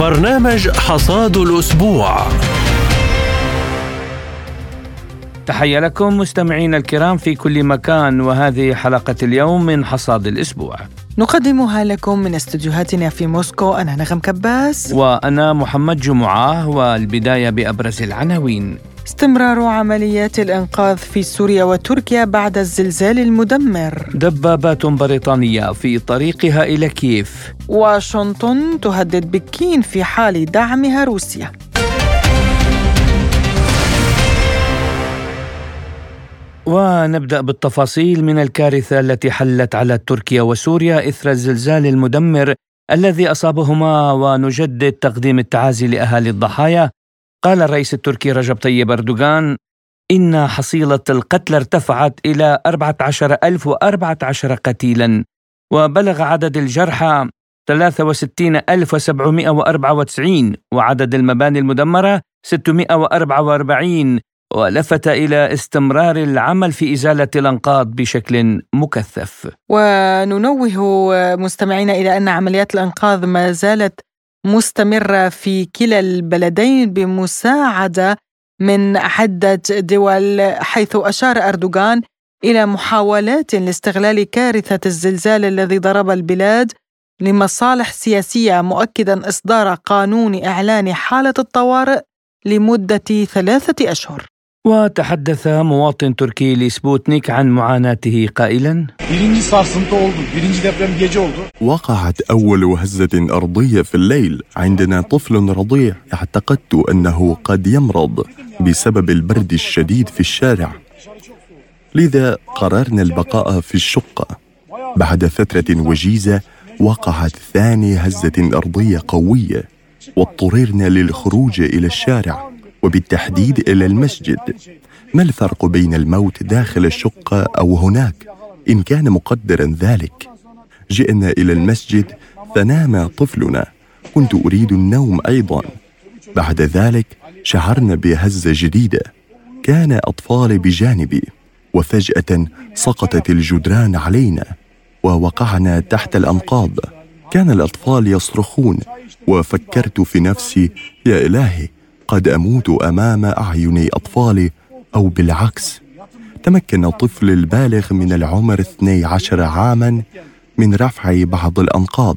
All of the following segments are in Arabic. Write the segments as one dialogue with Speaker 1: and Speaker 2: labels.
Speaker 1: برنامج حصاد الأسبوع.
Speaker 2: تحية لكم مستمعينا الكرام في كل مكان وهذه حلقة اليوم من حصاد الأسبوع.
Speaker 3: نقدمها لكم من استديوهاتنا في موسكو أنا نغم كباس.
Speaker 2: وأنا محمد جمعة والبداية بأبرز العناوين.
Speaker 3: استمرار عمليات الإنقاذ في سوريا وتركيا بعد الزلزال المدمر.
Speaker 2: دبابات بريطانية في طريقها إلى كييف.
Speaker 3: واشنطن تهدد بكين في حال دعمها روسيا.
Speaker 2: ونبدأ بالتفاصيل من الكارثة التي حلت على تركيا وسوريا إثر الزلزال المدمر الذي أصابهما ونجدد تقديم التعازي لأهالي الضحايا قال الرئيس التركي رجب طيب أردوغان إن حصيلة القتلى ارتفعت إلى 14014 قتيلا وبلغ عدد الجرحى 63794 وعدد المباني المدمرة 644 ولفت إلى استمرار العمل في إزالة الأنقاض بشكل مكثف.
Speaker 3: وننوه مستمعينا إلى أن عمليات الانقاذ ما زالت مستمرة في كلا البلدين بمساعدة من عدة دول حيث أشار أردوغان إلى محاولات لاستغلال كارثة الزلزال الذي ضرب البلاد لمصالح سياسية مؤكدا إصدار قانون إعلان حالة الطوارئ لمدة ثلاثة أشهر.
Speaker 2: وتحدث مواطن تركي لسبوتنيك عن معاناته قائلا.
Speaker 4: وقعت أول هزة أرضية في الليل عندنا طفل رضيع اعتقدت أنه قد يمرض بسبب البرد الشديد في الشارع. لذا قررنا البقاء في الشقة. بعد فترة وجيزة وقعت ثاني هزة أرضية قوية واضطررنا للخروج إلى الشارع. وبالتحديد إلى المسجد. ما الفرق بين الموت داخل الشقة أو هناك؟ إن كان مقدرا ذلك. جئنا إلى المسجد فنام طفلنا. كنت أريد النوم أيضا. بعد ذلك شعرنا بهزة جديدة. كان اطفالي بجانبي وفجأة سقطت الجدران علينا ووقعنا تحت الأنقاض. كان الأطفال يصرخون وفكرت في نفسي يا إلهي قد أموت أمام أعين اطفالي أو بالعكس. تمكن الطفل البالغ من العمر 12 عاما من رفع بعض الأنقاض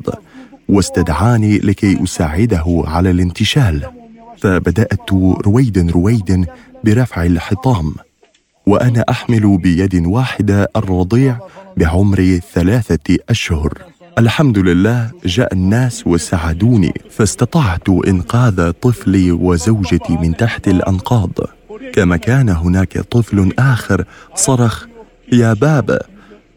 Speaker 4: واستدعاني لكي أساعده على الانتشال. فبدأت رويدا رويدا برفع الحطام وأنا أحمل بيد واحدة الرضيع بعمر ثلاثة أشهر. الحمد لله جاء الناس وساعدوني فاستطعت إنقاذ طفلي وزوجتي من تحت الأنقاض. كما كان هناك طفل آخر صرخ يا بابا!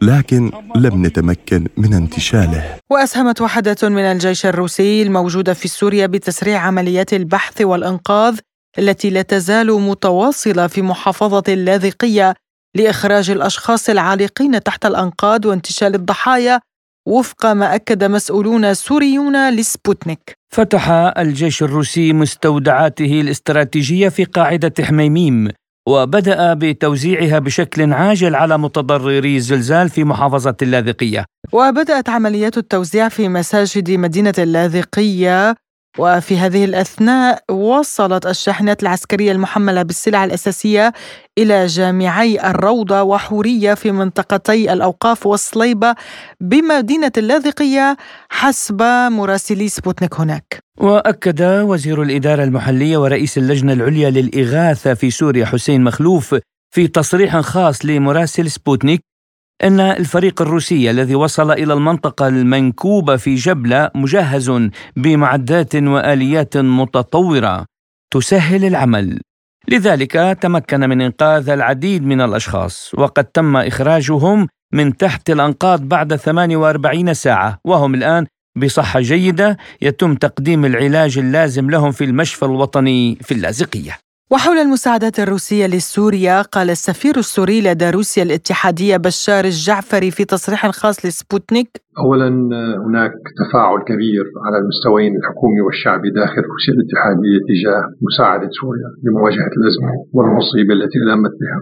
Speaker 4: لكن لم نتمكن من انتشاله.
Speaker 3: وأسهمت وحدة من الجيش الروسي الموجوده في سوريا بتسريع عمليات البحث والإنقاذ التي لا تزال متواصلة في محافظة اللاذقية لإخراج الأشخاص العالقين تحت الأنقاض وانتشال الضحايا وفق ما أكد مسؤولون سوريون لسبوتنيك.
Speaker 2: فتح الجيش الروسي مستودعاته الاستراتيجية في قاعدة حميميم وبدأ بتوزيعها بشكل عاجل على متضرري الزلزال في محافظة اللاذقية.
Speaker 3: وبدأت عمليات التوزيع في مساجد مدينة اللاذقية وفي هذه الأثناء وصلت الشاحنات العسكرية المحملة بالسلع الأساسية إلى جامعي الروضة وحورية في منطقتي الأوقاف والصليبة بمدينة اللاذقية حسب مراسلي سبوتنيك هناك.
Speaker 2: وأكد وزير الإدارة المحلية ورئيس اللجنة العليا للإغاثة في سوريا حسين مخلوف في تصريح خاص لمراسل سبوتنيك أن الفريق الروسي الذي وصل إلى المنطقة المنكوبة في جبلة مجهز بمعدات وآليات متطورة تسهل العمل. لذلك تمكن من إنقاذ العديد من الأشخاص وقد تم إخراجهم من تحت الأنقاض بعد 48 ساعة وهم الآن بصحة جيدة يتم تقديم العلاج اللازم لهم في المشفى الوطني في اللاذقية.
Speaker 3: وحول المساعدات الروسية لسوريا قال السفير السوري لدى روسيا الاتحادية بشار الجعفري في تصريح خاص لسبوتنيك
Speaker 5: اولا هناك تفاعل كبير على المستويين الحكومي والشعبي داخل روسيا الاتحادية تجاه مساعدة سوريا لمواجهة الأزمة والمصيبة التي المت بها.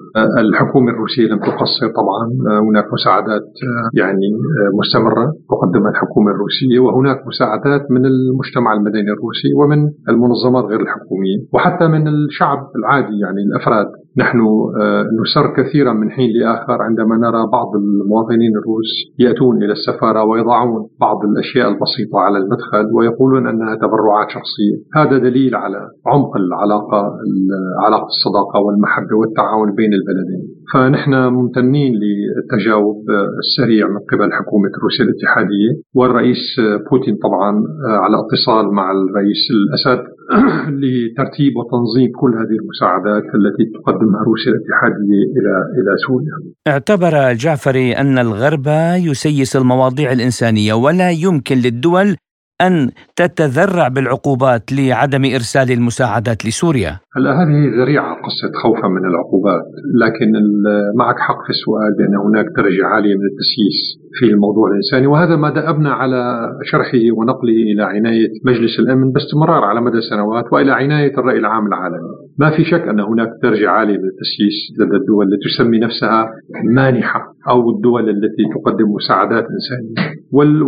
Speaker 5: الحكومة الروسية لم تقصر طبعا هناك مساعدات يعني مستمرة تقدمها الحكومة الروسية وهناك مساعدات من المجتمع المدني الروسي ومن المنظمات غير الحكومية وحتى من الشعب العادي يعني الأفراد نحن آه، نسر كثيرا من حين لآخر عندما نرى بعض المواطنين الروس يأتون إلى السفارة ويضعون بعض الأشياء البسيطة على المدخل ويقولون أنها تبرعات شخصية، هذا دليل على عمق العلاقة علاقة الصداقة والمحبة والتعاون بين البلدين. فنحن ممتنين للتجاوب السريع من قبل حكومة روسيا الاتحادية والرئيس بوتين طبعا آه، على اتصال مع الرئيس الأسد لترتيب وتنظيم كل هذه المساعدات التي تقدمها روسيا الاتحادية إلى إلى سوريا.
Speaker 2: اعتبر الجعفري أن الغرب يسيس المواضيع الإنسانية ولا يمكن للدول أن تتذرع بالعقوبات لعدم إرسال المساعدات لسوريا.
Speaker 5: هلا هذه ذريعة قصة خوفا من العقوبات، لكن معك حق في السؤال بأن هناك درجة عالية من التسييس في الموضوع الإنساني وهذا ما دأبنا على شرحه ونقله إلى عناية مجلس الأمن باستمرار على مدى سنوات وإلى عناية الرأي العام العالمي. ما في شك أن هناك درجة عالية من التسييس لدى الدول التي تسمي نفسها مانحه أو الدول التي تقدم مساعدات إنسانية.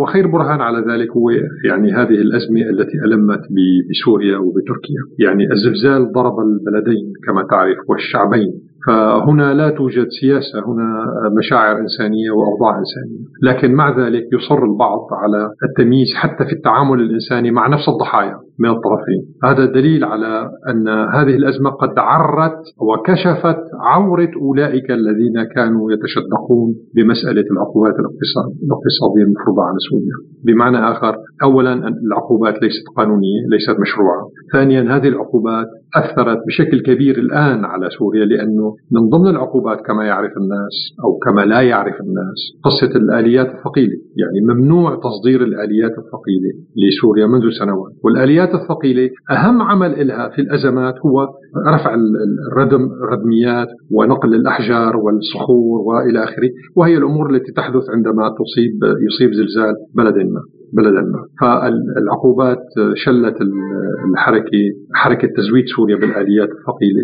Speaker 5: وخير برهان على ذلك هو يعني هذه الأزمة التي ألمت بسوريا وبتركيا، يعني الزلزال ضرب البلدين كما تعرف والشعبين فهنا لا توجد سياسة هنا مشاعر إنسانية وأوضاع إنسانية، لكن مع ذلك يصر البعض على التمييز حتى في التعامل الإنساني مع نفس الضحايا من الطرفين، هذا دليل على أن هذه الأزمة قد عرت وكشفت عورة أولئك الذين كانوا يتشدقون بمسألة العقوبات الاقتصادية المفروضة على سوريا، بمعنى آخر اولا العقوبات ليست قانونية، ليست مشروعة، ثانيا هذه العقوبات أثرت بشكل كبير الآن على سوريا لأنه من ضمن العقوبات كما يعرف الناس أو كما لا يعرف الناس قصة الآليات الثقيلة. يعني ممنوع تصدير الآليات الثقيلة لسوريا منذ سنوات. والآليات الثقيلة أهم عمل لها في الأزمات هو رفع الردم الردميات ونقل الأحجار والصخور وإلى آخره وهي الأمور التي تحدث عندما تصيب يصيب زلزال بلد ما. بلدا. ما فالعقوبات شلت الحركة حركة تزويد سوريا بالآليات الثقيلة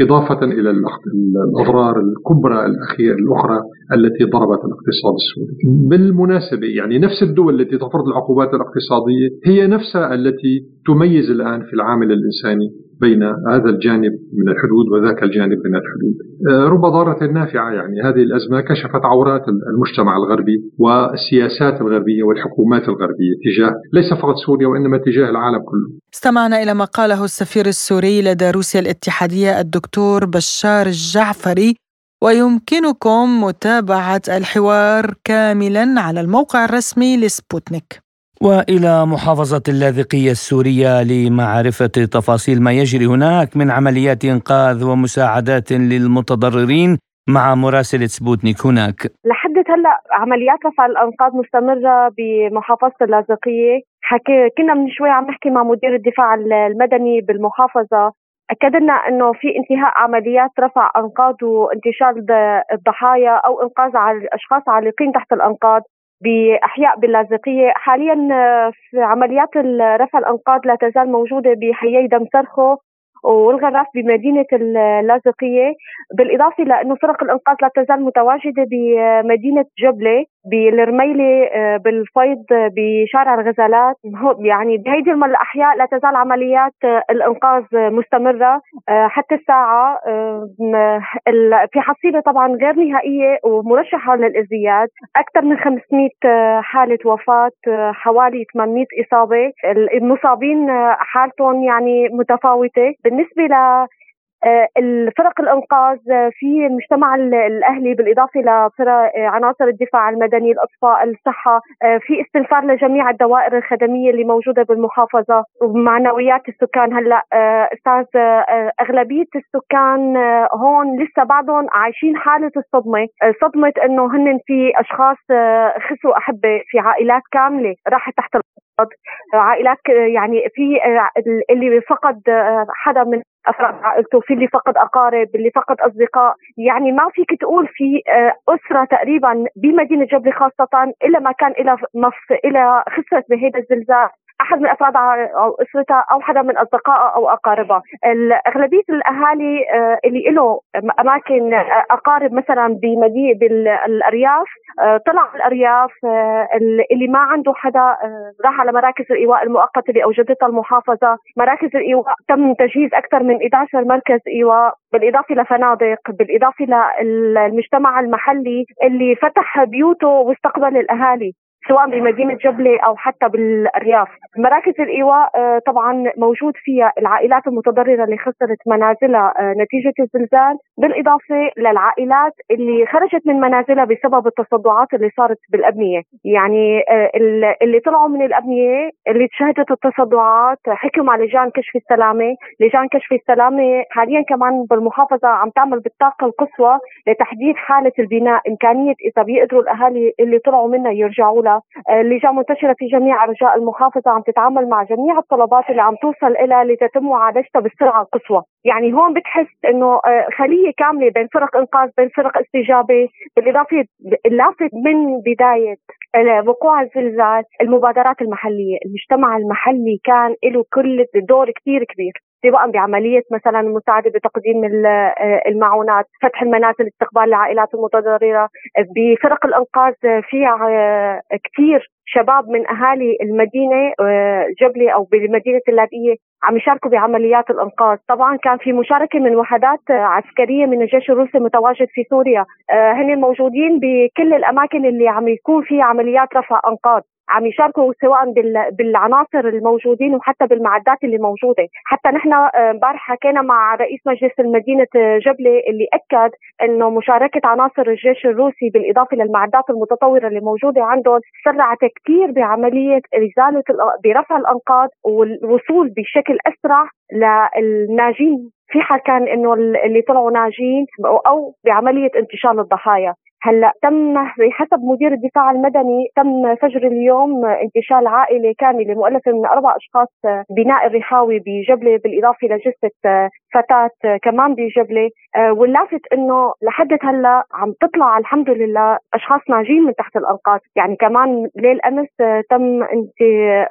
Speaker 5: إضافة إلى الأضرار الكبرى الأخيرة الأخرى التي ضربت الاقتصاد السوري. بالمناسبة يعني نفس الدول التي تفرض العقوبات الاقتصادية هي نفسها التي تميز الآن في العامل الإنساني. بين هذا الجانب من الحدود وذاك الجانب من الحدود. آه، رب ضارة نافعة يعني. هذه الأزمة كشفت عورات المجتمع الغربي والسياسات الغربية والحكومات الغربية تجاه ليس فقط سوريا وإنما تجاه العالم كله.
Speaker 3: استمعنا إلى ما قاله السفير السوري لدى روسيا الاتحادية الدكتور بشار الجعفري ويمكنكم متابعة الحوار كاملا على الموقع الرسمي لسبوتنيك.
Speaker 2: وإلى محافظة اللاذقية السورية لمعرفة تفاصيل ما يجري هناك من عمليات إنقاذ ومساعدات للمتضررين مع مراسله سبوتنيك هناك.
Speaker 6: لحد هلأ عمليات رفع الانقاذ مستمرة بمحافظة اللاذقية، حكي كنا من شوي عم نحكي مع مدير الدفاع المدني بالمحافظة. اكد لنا إنه في انتهاء عمليات رفع انقاذ وانتشال الضحايا أو إنقاذ على الاشخاص عالقين تحت الأنقاض. بإحياء باللاذقية. حاليا آه، في عمليات رفع الأنقاض لا تزال موجودة بحيي دمسرخو والغراف بمدينة اللاذقية. بالإضافة لأنه فرق الإنقاذ لا تزال متواجدة بمدينة جبلة. بالرميلة آه، بالفيض بشارع الغزالات. يعني بهيدي الأحياء لا تزال عمليات آه، الإنقاذ مستمرة آه، حتى الساعة في حصيلة طبعا غير نهائية ومرشحة للإزدياد. أكثر من 500 حالة وفاة حوالي 800 إصابة. المصابين حالتهم يعني متفاوتة. بالنسبة ل آه، الفرق الأنقاذ في المجتمع الأهلي بالإضافة لفرق آه، عناصر الدفاع المدني الأطفاء الصحة آه، في استنفار لجميع الدوائر الخدمية اللي موجودة بالمحافظة ومعنويات السكان. هلأ أستاذ أغلبية السكان هون لسه بعضهم عايشين حالة الصدمة. صدمة إنه هن في أشخاص خسوا أحبة في عائلات كاملة راحت تحت عائلات يعني في اللي فقد حدا من أفراد عائلته في اللي فقد أقارب اللي فقد أصدقاء. يعني ما فيك تقول في أسرة تقريبا بمدينة جبلي خاصة إلا ما كان لها مف... إلى خسرت بهذا الزلزال. أحد من أفراد أو اسرتها أو حدا من اصدقائها أو اقاربها أغلبية الأهالي آه، اللي له أماكن آه، أقارب مثلا بمدينه بالأرياف آه، طلع الأرياف اللي ما عنده حدا راح على مراكز الإيواء المؤقتة اللي أوجدتها المحافظة. مراكز الإيواء تم تجهيز أكثر من 11 مركز إيواء بالإضافة لفنادق بالإضافة للمجتمع المحلي اللي فتح بيوته واستقبل الأهالي. سواء بمدينة جبلة أو حتى بالأرياف مراكز الإيواء آه، طبعا موجود فيها العائلات المتضررة اللي خسرت منازلها آه، نتيجة الزلزال. بالإضافة للعائلات اللي خرجت من منازلها بسبب التصدعات اللي صارت بالأبنية. يعني آه، اللي طلعوا من الأبنية اللي شهدت التصدعات حكوا مع لجان كشف السلامة. لجان كشف السلامة حاليا كمان بالمحافظة عم تعمل بالطاقة القصوى لتحديد حالة البناء إمكانية إذا بيقدروا الأهالي اللي طلعوا منها يرجعوا لها. اللجان منتشرة في جميع أرجاء المحافظة عم تتعامل مع جميع الطلبات اللي عم توصل إلى لتتم معالجتها بالسرعه القصوى، يعني هون بتحس إنه آه، خلية كاملة بين فرق إنقاذ بين فرق استجابة، بالإضافة اللافت من بداية آه، وقوع الزلزال المبادرات المحلية، المجتمع المحلي كان له كل دور كثير كبير، سواء بعملية مثلا المساعدة بتقديم آه، المعونات فتح المنازل استقبال العائلات المتضررة بفرق الإنقاذ في آه، كثير شباب من أهالي المدينة آه، جبلة أو بالمدينة اللاذقية عم يشاركوا بعمليات الأنقاذ، طبعا كان في مشاركة من وحدات عسكرية من الجيش الروسي المتواجد في سوريا، هن موجودين بكل الأماكن اللي عم يكون فيها عمليات رفع أنقاذ، عم يشاركوا سواء بالعناصر الموجودين وحتى بالمعدات اللي موجودة، حتى نحن آه، امبارح حكينا مع رئيس مجلس المدينة آه، جبلة اللي أكد إنه مشاركة عناصر الجيش الروسي بالإضافة للمعدات المتطورة اللي موجودة عندهم سرعت كثير بعملية إزالة برفع الأنقاض والوصول بشكل أسرع للناجين. في حال كان انه اللي طلعوا ناجين أو بعملية انتشال الضحايا. هلأ تم بحسب مدير الدفاع المدني تم فجر اليوم انتشال عائلة كاملة مؤلفة من أربع أشخاص بناء الرحاوي بجبلة بالإضافة لجثه فتاة كمان بجبلة. واللافت إنه لحد هلأ عم تطلع الحمد لله أشخاص ناجين من تحت الانقاض يعني كمان ليل أمس تم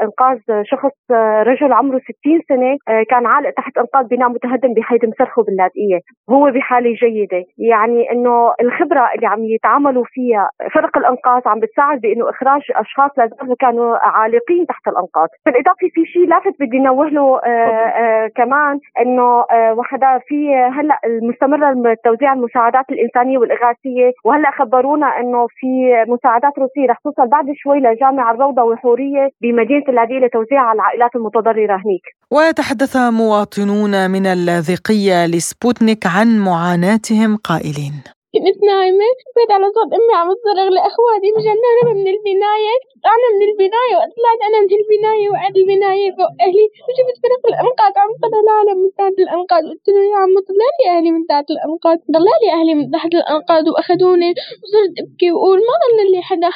Speaker 6: إنقاذ شخص رجل عمره 60 سنة كان عالق تحت انقاض بناء متهدم بحيدم سرخه باللاذقية. هو بحالة جيدة. يعني إنه الخبرة اللي عم يتعاملوا فيها فرق الانقاذ عم بتساعد بإنه إخراج أشخاص لازالوا كانوا عالقين تحت الأنقاض. بالإضافة في شيء لافت بدي نوه له آه آه كمان إنه آه وحدا في هلأ المستمرة توزيع المساعدات الإنسانية والإغاثية وهلأ خبرونا إنه في مساعدات روسية رح توصل بعد شوي لجامع الروضة وحوريه بمدينة اللاذقيه لتوزيعها على العائلات المتضررة هنيك.
Speaker 3: وتحدث مواطنون من اللاذقيه لسبوتنيك عن معاناتهم قائلين.
Speaker 7: كنت نايمة بيت على صوت أمي عم تصرخ لإخواتي مجننة من البناية طلعنا من البناية وطلعت أنا من البناية وقعد البناية فوق أهلي وشفت فرق الأنقاض عم طلع العالم من تحت الأنقاض قلت له يا عم طلع لي أهلي من تحت الأنقاض طلع لي أهلي من تحت الأنقاض وأخذوني وصرت أبكي وأقول ما ضل لي حدا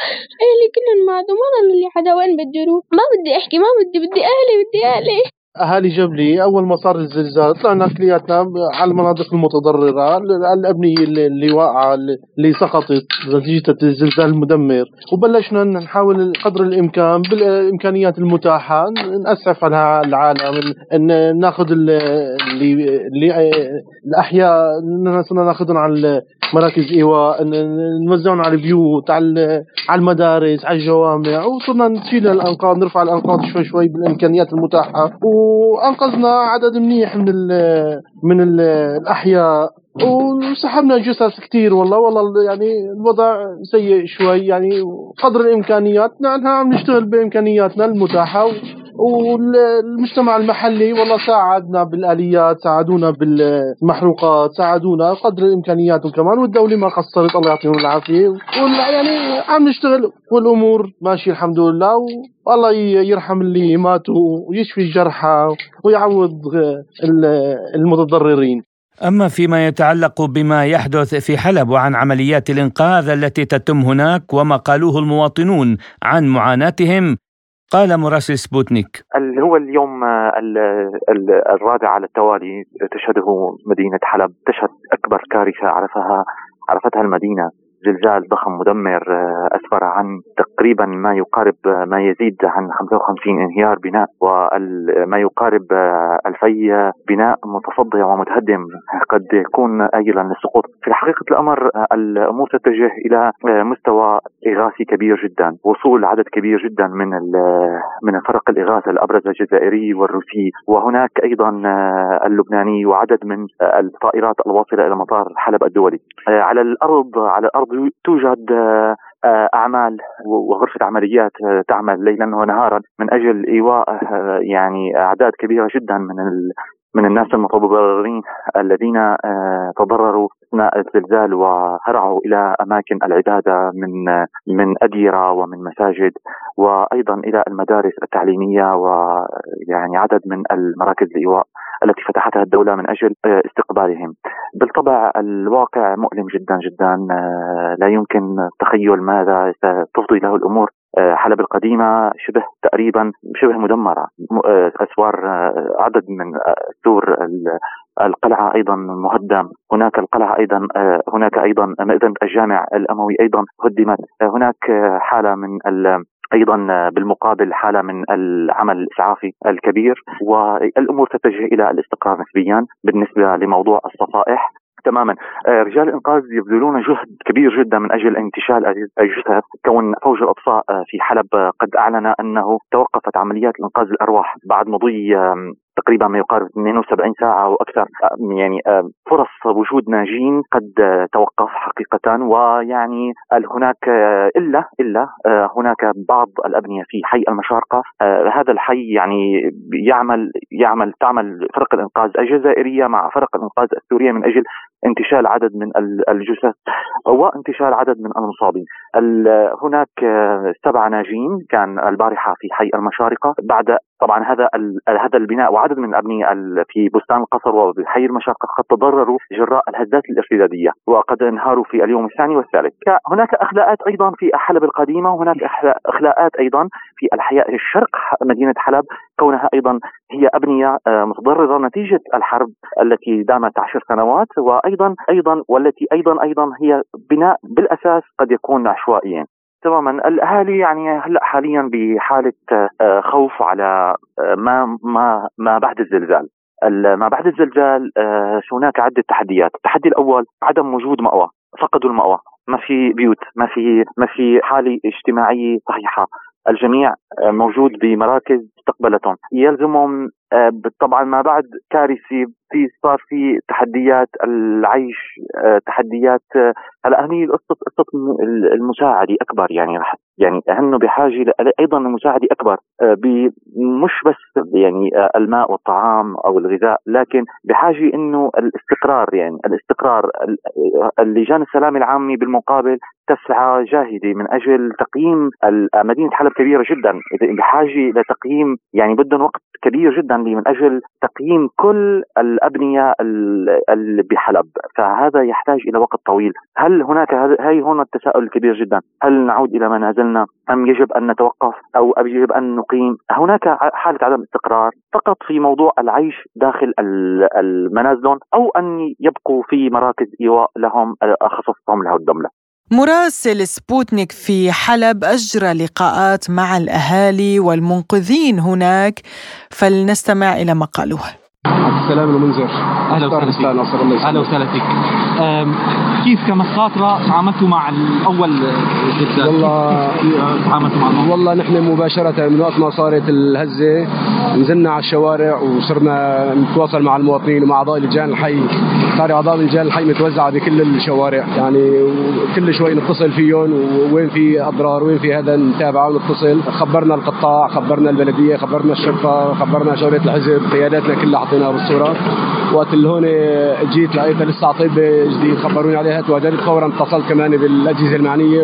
Speaker 7: أهلي كلهم ماتوا ما ضل لي حدا وين بدي أروح ما بدي أحكي ما بدي بدي أهلي بدي أهلي.
Speaker 8: أهالي جبلي أول ما صار الزلزال طلعنا كلياتنا على المناطق المتضررة الأبنية اللي, اللي واقعة اللي سقطت نتيجة الزلزال المدمر. وبلشنا نحاول قدر الإمكان بالإمكانيات المتاحة ناسعف على العالم ناخذ اللي, اللي الأحياء ناخذهم على مراكز إيواء نوزعهم على البيوت على على المدارس على الجوامع وصرنا نشيل الأنقاض نرفع الأنقاض شوي شوي بالإمكانيات المتاحة. وأنقذنا عدد منيح من ال من ال الأحياء. وسحبنا جثث كثير والله والله يعني الوضع سيء شوي يعني قدر الإمكانيات نحن عم نشتغل بإمكانياتنا المتاحة. والمجتمع المحلي والله ساعدنا بالآليات ساعدونا بالمحروقات ساعدونا قدر الإمكانيات كمان والدولة ما قصرت الله يعطيهم العافية. يعني عم نشتغل والأمور ماشية الحمد لله والله يرحم اللي ماتوا ويشفي الجرحى ويعوض المتضررين.
Speaker 2: أما فيما يتعلق بما يحدث في حلب وعن عمليات الإنقاذ التي تتم هناك وما قالوه المواطنون عن معاناتهم قال مراسل سبوتنيك.
Speaker 9: هو اليوم الرابع على التوالي تشهده مدينة حلب تشهد أكبر كارثة عرفها عرفتها المدينة. زلزال ضخم مدمر آه، أسفر عن تقريبا ما يقارب آه، ما يزيد عن 55 انهيار بناء وما يقارب آه، ألفي بناء متصدع ومتهدم قد يكون آجلا للسقوط. في حقيقة الأمر الأمور تتجه إلى مستوى إغاثي كبير جدا وصول عدد كبير جدا من من فرق الإغاثة الأبرز الجزائري والروسي وهناك أيضا اللبناني وعدد من الطائرات الواصلة إلى مطار حلب الدولي. على الأرض على الأرض توجد آه، آه، اعمال وغرفة عمليات آه، تعمل ليلا ونهارا من أجل إيواء يعني أعداد كبيرة جدا من من الناس المتضررين الذين تضرروا أثناء الزلزال وهرعوا إلى أماكن العبادة من من أديرة ومن مساجد وأيضا إلى المدارس التعليمية ويعني عدد من المراكز الإيواء. التي فتحتها الدولة من أجل آه، استقبالهم. بالطبع الواقع مؤلم جدا جدا آه، لا يمكن تخيل ماذا ستفضي له الأمور. آه، حلب القديمة شبه تقريبا شبه مدمرة. أسوار عدد من سور القلعة أيضا مهدم. هناك القلعة أيضا هناك أيضا مئذنة الجامع الأموي أيضا هدمت. هناك حالة من أيضا بالمقابل حالة من العمل الإسعافي الكبير والأمور تتجه إلى الاستقرار نسبيا بالنسبة لموضوع الصفائح. تماما. آه، رجال الإنقاذ يبذلون جهد كبير جدا من أجل انتشال الجثث كون فوج الأطفاء آه، في حلب قد أعلن أنه توقفت عمليات إنقاذ الأرواح بعد مضي تقريبا ما يقارب 72 ساعة أو أكثر. يعني فرص وجود ناجين قد توقف حقيقة ويعني هناك إلا إلا هناك بعض الأبنية في حي المشارقة. هذا الحي يعني يعمل يعمل تعمل فرق الإنقاذ الجزائرية مع فرق الإنقاذ السورية من أجل انتشال عدد من الجثث وانتشال عدد من المصابين. هناك سبع ناجين كان البارحة في حي المشارقة. بعد طبعا هذا هذا البناء وعدد من الأبنية في بستان القصر وبحي المشارقه قد تضرروا جراء الهزات الارتدادية وقد انهاروا في اليوم الثاني والثالث. هناك أخلاءات أيضا في حلب القديمة وهناك أخلاءات أيضا في الحياء الشرق مدينة حلب. كونها أيضا هي أبنية آه، متضررة نتيجة الحرب التي دامت عشر سنوات وأيضا أيضا والتي أيضا أيضا هي بناء بالأساس قد يكون عشوائيا. تماما. الأهالي يعني هلأ حاليا بحالة آه، خوف على آه، ما ما ما بعد الزلزال. ما بعد الزلزال آه، هناك عدة تحديات، التحدي الأول عدم وجود مأوى، فقدوا المأوى، ما في بيوت، ما في ما في حالة اجتماعية صحيحة، الجميع موجود بمراكز استقبلتهم، يلزمهم طبعا ما بعد كارثة في صار في تحديات العيش تحديات هلا هني قصة قصه المساعدة أكبر يعني رح يعني هن بحاجة أيضا المساعدة أكبر آه، مش بس يعني آه، الماء والطعام أو الغذاء لكن بحاجة إنه الاستقرار يعني الاستقرار آه، اللجان السلام العامي بالمقابل تسعى جاهدة من أجل تقييم مدينة حلب كبيرة جدا بحاجة لتقييم يعني بدهم وقت كبير جدا من أجل تقييم كل الأبنية اللي بحلب. فهذا يحتاج إلى وقت طويل. هل هناك هاي هون التساؤل الكبير جدا؟ هل نعود إلى منازلنا أم يجب أن نتوقف؟ أو يجب أن نقيم؟ هناك حالة عدم استقرار فقط في موضوع العيش داخل المنازل أو أن يبقوا في مراكز إيواء لهم خصصتهم له الدولة
Speaker 3: مراسل سبوتنيك في حلب أجرى لقاءات مع الأهالي والمنقذين هناك. فلنستمع إلى ما قالوه
Speaker 10: السلام المنذر
Speaker 11: أهلا وسهلا فيك أهلا وسهلا فيك. كيف كمخاطره تعاملتوا مع الأول
Speaker 10: جدا والله تعاملتوا مع الموضوع؟ والله نحن مباشرة من وقت ما صارت الهزة نزلنا على الشوارع وصرنا نتواصل مع المواطنين ومع أعضاء لجان الحي. صار أعضاء لجان الحي متوزعة بكل الشوارع يعني كل شوي نتصل فيهم وين في أضرار وين في هذا نتابعه ونتصل. خبرنا القطاع خبرنا البلدية خبرنا الشرطة خبرنا شغله الحزب قياداتنا كلها حطيناها بالصورة. وقت اللي هون جيت لقيتها لسه على طيب جديد خبروني عليها. تواجدت فورا اتصلت كمان بالأجهزة المعنية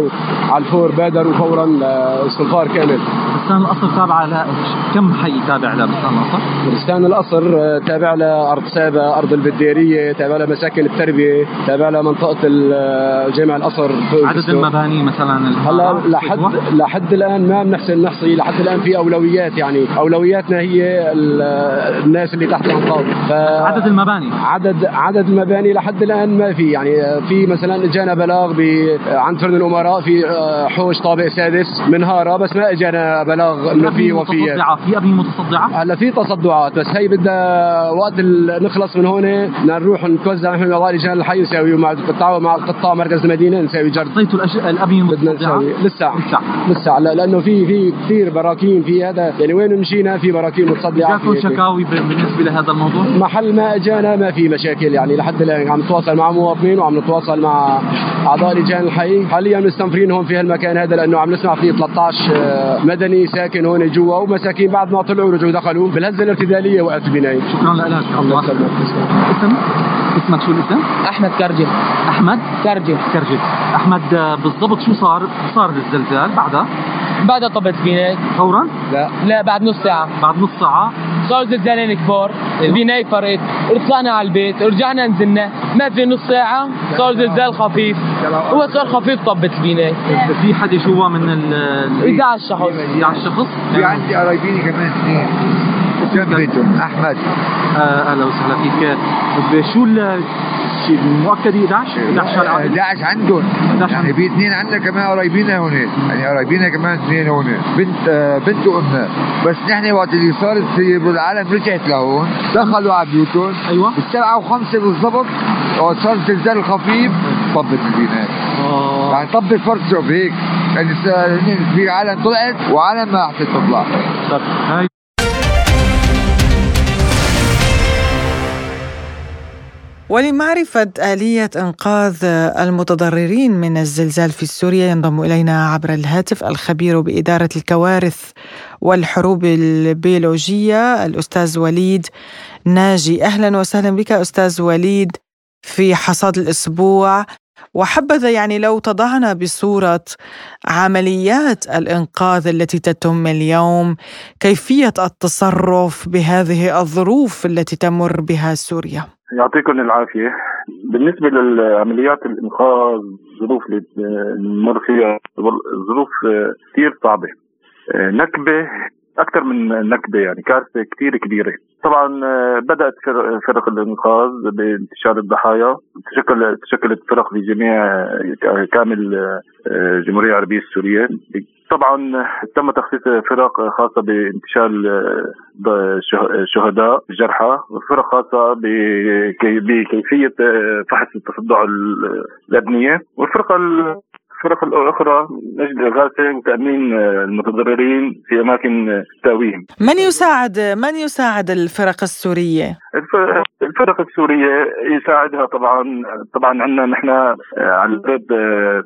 Speaker 10: وعلى الفور بادروا فورا لاستنفار كامل.
Speaker 11: بستان القصر تابعه ل كم حي تابع لبستان القصر؟
Speaker 10: بستان القصر تابع لارض سابا، أرض البديرية، تابع لمساكن التربية، تابع لمنطقه جامع القصر.
Speaker 11: عدد المباني مثلا
Speaker 10: هلا لحد لحد الآن ما بنحسن نحصي لحد الآن في أولويات يعني. أولوياتنا هي الناس اللي تحت الانقاض
Speaker 11: عدد المباني.
Speaker 10: عدد عدد المباني لحد الآن ما في. يعني في مثلا إجانا بلاغ عند فرن الأمراء في حوش طابق سادس من هارا بس ما إجانا بلاغ انه في وفيات.
Speaker 11: في ابنيه متصدعة؟
Speaker 10: هلا في تصدعات. بس هي بدها وقت نخلص من هون نروح نتوزع نحن اعضاء لجان الحي نساوي مع بالتعاون مع قطاع مركز المدينة نساوي جرد.
Speaker 11: اعطيتوا الابنيه المتصدعه
Speaker 10: لسه. لسه. لسه. لأنه في في كثير براكين في هذا. يعني وين مشينا؟ في براكين متصدعة.
Speaker 11: جاكم شكاوي بالنسبة لهذا الموضوع؟
Speaker 10: محل ما اجانا ما في مشاكل يعني لحد الآن. عم نتواصل مع مواطنين وعم نتواصل مع أعضاء لجان الحي. حاليا مستنفرين هون في هالمكان هذا لأنه عم نسمع في 13 مدني ساكن هون جوا ومساكين بعد ما طلعوا رجعوا دخلوا. بالهزة الارتدالية وقت البنايه
Speaker 11: شكرا لك. الله يسلمك. اسم؟ اسمك شو الاسم؟
Speaker 12: أحمد كرجل.
Speaker 11: أحمد؟
Speaker 12: كرجل.
Speaker 11: كرجل. أحمد بالضبط شو صار؟ صار الزلزال بعدها؟
Speaker 12: بعدها طبت فيناي
Speaker 11: فورا؟
Speaker 12: لا. لا بعد نص ساعة.
Speaker 11: بعد نص ساعة؟
Speaker 12: صار زلزالين كبار. البناية فرقت طلعنا على البيت رجعنا نزلنا. ما في نص ساعة صار زلزال خفيف. هو صار خفيف طبت البناية
Speaker 11: في حدا جوا من ال
Speaker 12: 11 شخص
Speaker 11: 11 شخص
Speaker 13: في عندي قرايبيني كمان اثنين. أحمد.
Speaker 11: أهلا وسهلا فيك. شو مؤكد 11 11
Speaker 13: 11 عندهم. يعني في اثنين عندنا كمان قرايبينا هون يعني قرايبينا كمان اثنين هون. بنت بنت وامها بس نحن وقت اللي صارت العالم رجعت لهون. دخلوا على بيوتهم
Speaker 11: أيوه.
Speaker 13: بالسبعة وخمسة بالضبط. وقت صار زلزال خفيف. طبت البناية يعني طبت فرشة هيك. يعني في عالم طلعت وعالم ما حتى تطلع.
Speaker 11: طب هاي
Speaker 3: ولمعرفة آلية إنقاذ المتضررين من الزلزال في سوريا ينضم إلينا عبر الهاتف الخبير بإدارة الكوارث والحروب البيولوجية الأستاذ وليد ناجي. أهلا وسهلا بك أستاذ وليد في حصاد الأسبوع. وحبذا يعني لو تضعنا بصورة عمليات الإنقاذ التي تتم اليوم كيفية التصرف بهذه الظروف التي تمر بها سوريا؟
Speaker 14: يعطيكم العافية. بالنسبة للعمليات الإنقاذ الظروف اللي نمر فيها ظروف كثير صعبة. نكبة أكثر من نكبة يعني كارثة كثير كبيرة. طبعا بدأت فرق الإنقاذ بانتشار الضحايا تشكل تشكلت فرق في جميع كامل الجمهورية العربية السورية. طبعا تم تخصيص فرق خاصة بانتشال الشهداء الجرحى وفرق خاصة بكيفية فحص التصدع الأبنية والفرقة الفرق الأخرى نجد إغاثة وتأمين المتضررين في أماكن تأويهم
Speaker 3: من يساعد من يساعد الفرق السورية؟
Speaker 14: الفرق السورية يساعدها طبعا طبعا عندنا نحن على الباب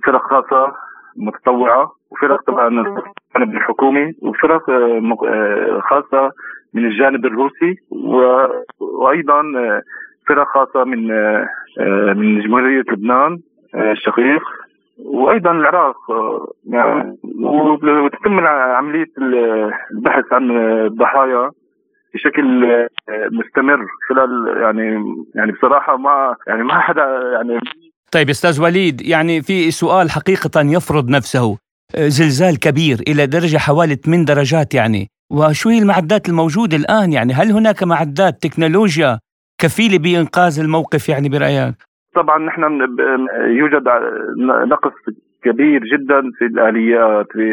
Speaker 14: فرق خاصة متطوعة وفرق طبعا الجانب الحكومي وفرق خاصة من الجانب الروسي وأيضا فرق خاصة من من جمهورية لبنان الشقيق وأيضا العراق يعني وتتم عملية البحث عن الضحايا بشكل مستمر خلال يعني يعني بصراحة ما يعني ما حدا يعني
Speaker 2: طيب أستاذ وليد يعني في سؤال حقيقة يفرض نفسه زلزال كبير إلى درجة حوالي 8 درجات يعني وشو هي المعدات الموجودة الآن يعني هل هناك معدات تكنولوجيا كفيلة بإنقاذ الموقف يعني برأيك؟
Speaker 14: طبعا نحن يوجد نقص كبير جدا في الآليات في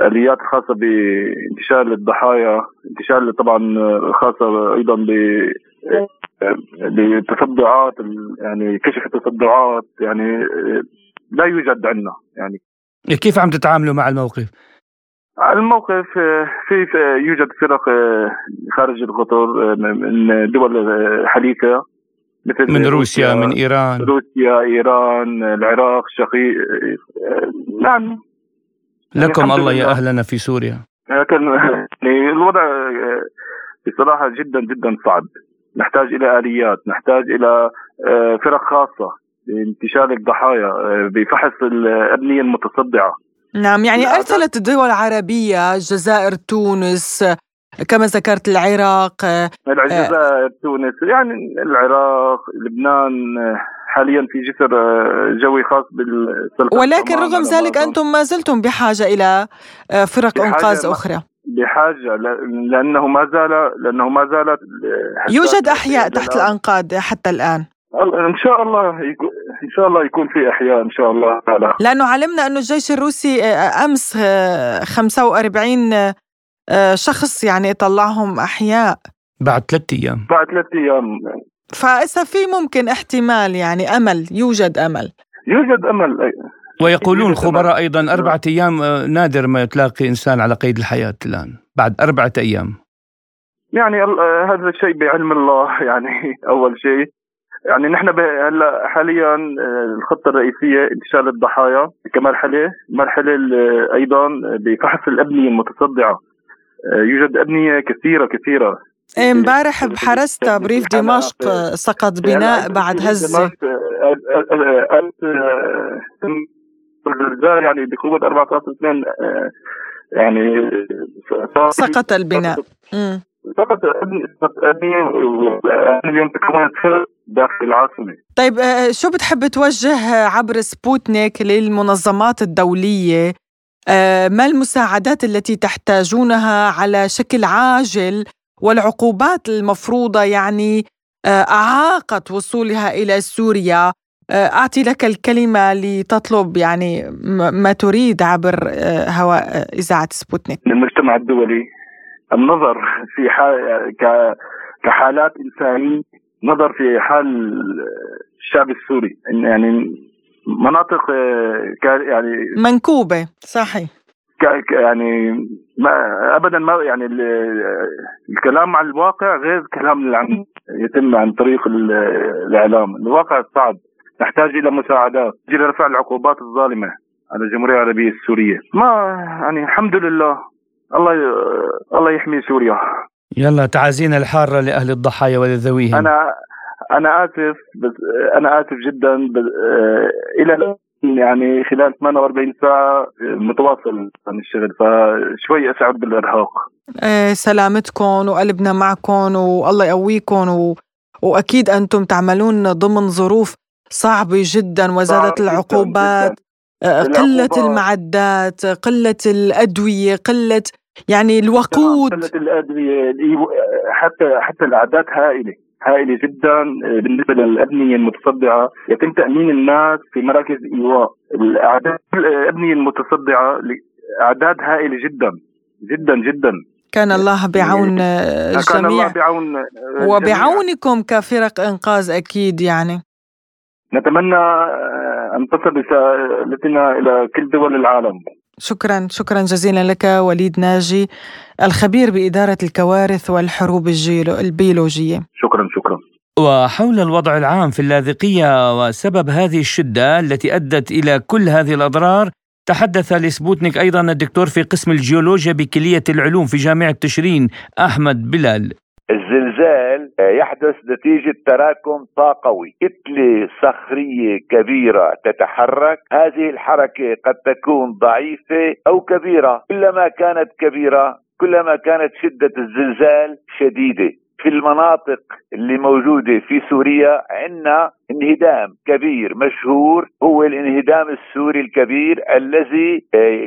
Speaker 14: آليات خاصة بانتشال الضحايا انتشال طبعا خاصة أيضا ب بتصدعات يعني كشف التصدعات يعني لا يوجد عندنا يعني
Speaker 2: كيف عم تتعاملوا مع الموقف؟
Speaker 14: الموقف في, يوجد فرق خارج الخطر من دول حليفة
Speaker 2: مثل من روسيا من إيران.
Speaker 14: روسيا إيران العراق شقيق نعم.
Speaker 2: لكم يعني الله يا أهلنا في سوريا.
Speaker 14: لكن يعني الوضع بصراحة جدا جدا صعب. نحتاج إلى آليات نحتاج إلى آه، فرق خاصة لانتشال الضحايا آه، بفحص الابنيه المتصدعة.
Speaker 3: نعم يعني أرسلت الدول العربية الجزائر تونس كما ذكرت العراق
Speaker 14: الجزائر تونس يعني العراق لبنان حاليا في جسر جوي خاص
Speaker 3: بالسلطة ولكن رغم ذلك أنتم ما زلتم بحاجة إلى فرق أنقاذ أخرى.
Speaker 14: بحاجة لأنه ما زال لأنه ما زالت
Speaker 3: يوجد أحياء تحت الانقاض حتى الآن.
Speaker 14: إن شاء الله إن شاء الله يكون في أحياء إن شاء الله تعالى.
Speaker 3: لأنه علمنا انه الجيش الروسي آه، أمس 45 آه، آه، شخص يعني طلعهم أحياء.
Speaker 2: بعد ثلاث أيام.
Speaker 14: بعد ثلاث أيام.
Speaker 3: فإذا في ممكن احتمال يعني أمل يوجد أمل.
Speaker 14: يوجد أمل.
Speaker 2: ويقولون خبراء أيضا أربعة أيام نادر ما تلاقي إنسان على قيد الحياة الآن. بعد أربعة أيام.
Speaker 14: يعني هذا الشيء بعلم الله يعني أول شيء. يعني نحن هلا حاليا آه، الخطة الرئيسية انتشال الضحايا. كمرحلة مرحلة أيضا بفحص الأبنية المتصدعة. آه، يوجد أبنية كثيرة كثيرة.
Speaker 3: إيه، امبارح بحرستا بريف دمشق سقط بناء بعد هزه
Speaker 14: يعني بقوة 14 يعني
Speaker 3: سقط البناء.
Speaker 14: فقط ابني اليوم تكونت داخل العاصمة.
Speaker 3: طيب آه، شو بتحب توجه عبر سبوتنيك للمنظمات الدولية؟ آه، ما المساعدات التي تحتاجونها على شكل عاجل والعقوبات المفروضة يعني آه، أعاقت وصولها إلى سوريا؟ أعطي لك الكلمة لتطلب يعني ما تريد عبر هواء إذاعة سبوتنيك.
Speaker 14: المجتمع الدولي النظر في حال كحالات إنسانية نظر في حال الشعب السوري. يعني مناطق يعني
Speaker 3: منكوبة صحيح.
Speaker 14: يعني ما ابدا ما يعني الكلام عن الواقع غير الكلام اللي عم يتم عن طريق الإعلام، الواقع صعب نحتاج إلى مساعدات، إلى رفع العقوبات الظالمة على الجمهورية العربية السورية، ما يعني الحمد لله الله. الله يحمي سوريا.
Speaker 2: يلا تعازينا الحارة لأهل الضحايا ولذويهم.
Speaker 14: أنا أنا آسف بس أنا آسف جدا بس إلى يعني خلال 48 ساعة متواصل عن الشغل فشوي اشعر
Speaker 3: بالإرهاق. سلامتكم وقلبنا معكم والله يقويكم و... وأكيد أنتم تعملون ضمن ظروف صعبة جدا وزادت العقوبات. قلة المعدات قلة الأدوية قلة يعني الوقود.
Speaker 14: الأدوية حتى حتى الاعداد هائلة. هائلة جدا آه، بالنسبة للأبنية المتصدعة. يتم تأمين الناس في مراكز إيواء. الأعداد الابنيه المتصدعة اعداد هائلة جدا جدا جدا.
Speaker 3: كان الله بعون الجميع آه، كان الله بعون آه، وبعونكم كفرق إنقاذ أكيد يعني.
Speaker 14: نتمنى أن تصل رسالتنا إلى كل دول العالم.
Speaker 3: شكرا شكرا جزيلا لك وليد ناجي. الخبير بإدارة الكوارث والحروب البيولوجية.
Speaker 14: شكرا شكرا.
Speaker 2: وحول الوضع العام في اللاذقية وسبب هذه الشدة التي أدت إلى كل هذه الأضرار تحدث لسبوتنيك أيضا الدكتور في قسم الجيولوجيا بكلية العلوم في جامعة تشرين أحمد بلال.
Speaker 15: الزلزال يحدث نتيجة تراكم طاقوي. كتلة صخرية كبيرة تتحرك. هذه الحركة قد تكون ضعيفة أو كبيرة. كلما كانت كبيرة كلما كانت شدة الزلزال شديدة. في المناطق اللي موجودة في سوريا عندنا انهدام كبير. مشهور هو الانهدام السوري الكبير الذي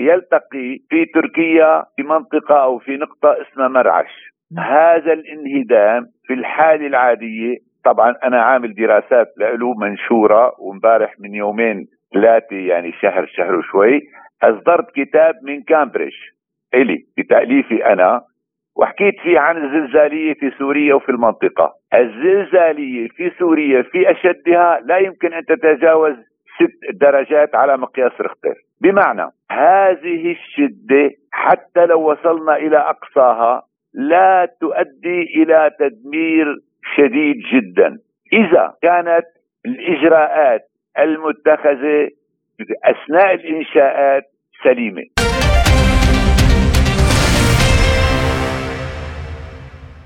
Speaker 15: يلتقي في تركيا في منطقة أو في نقطة اسمها مرعش. هذا الانهدام في الحالة العادية طبعا أنا عامل دراسات له منشورة ومبارح من يومين ثلاثة يعني شهر شهر وشوي. أصدرت كتاب من كامبريدج إلي بتأليفي أنا. وحكيت فيه عن الزلزالية في سوريا وفي المنطقة. الزلزالية في سوريا في أشدها لا يمكن أن تتجاوز ست درجات على مقياس رختر بمعنى هذه الشدة حتى لو وصلنا إلى أقصاها لا تؤدي إلى تدمير شديد جدا. إذا كانت الإجراءات المتخذة أثناء الإنشاءات سليمة.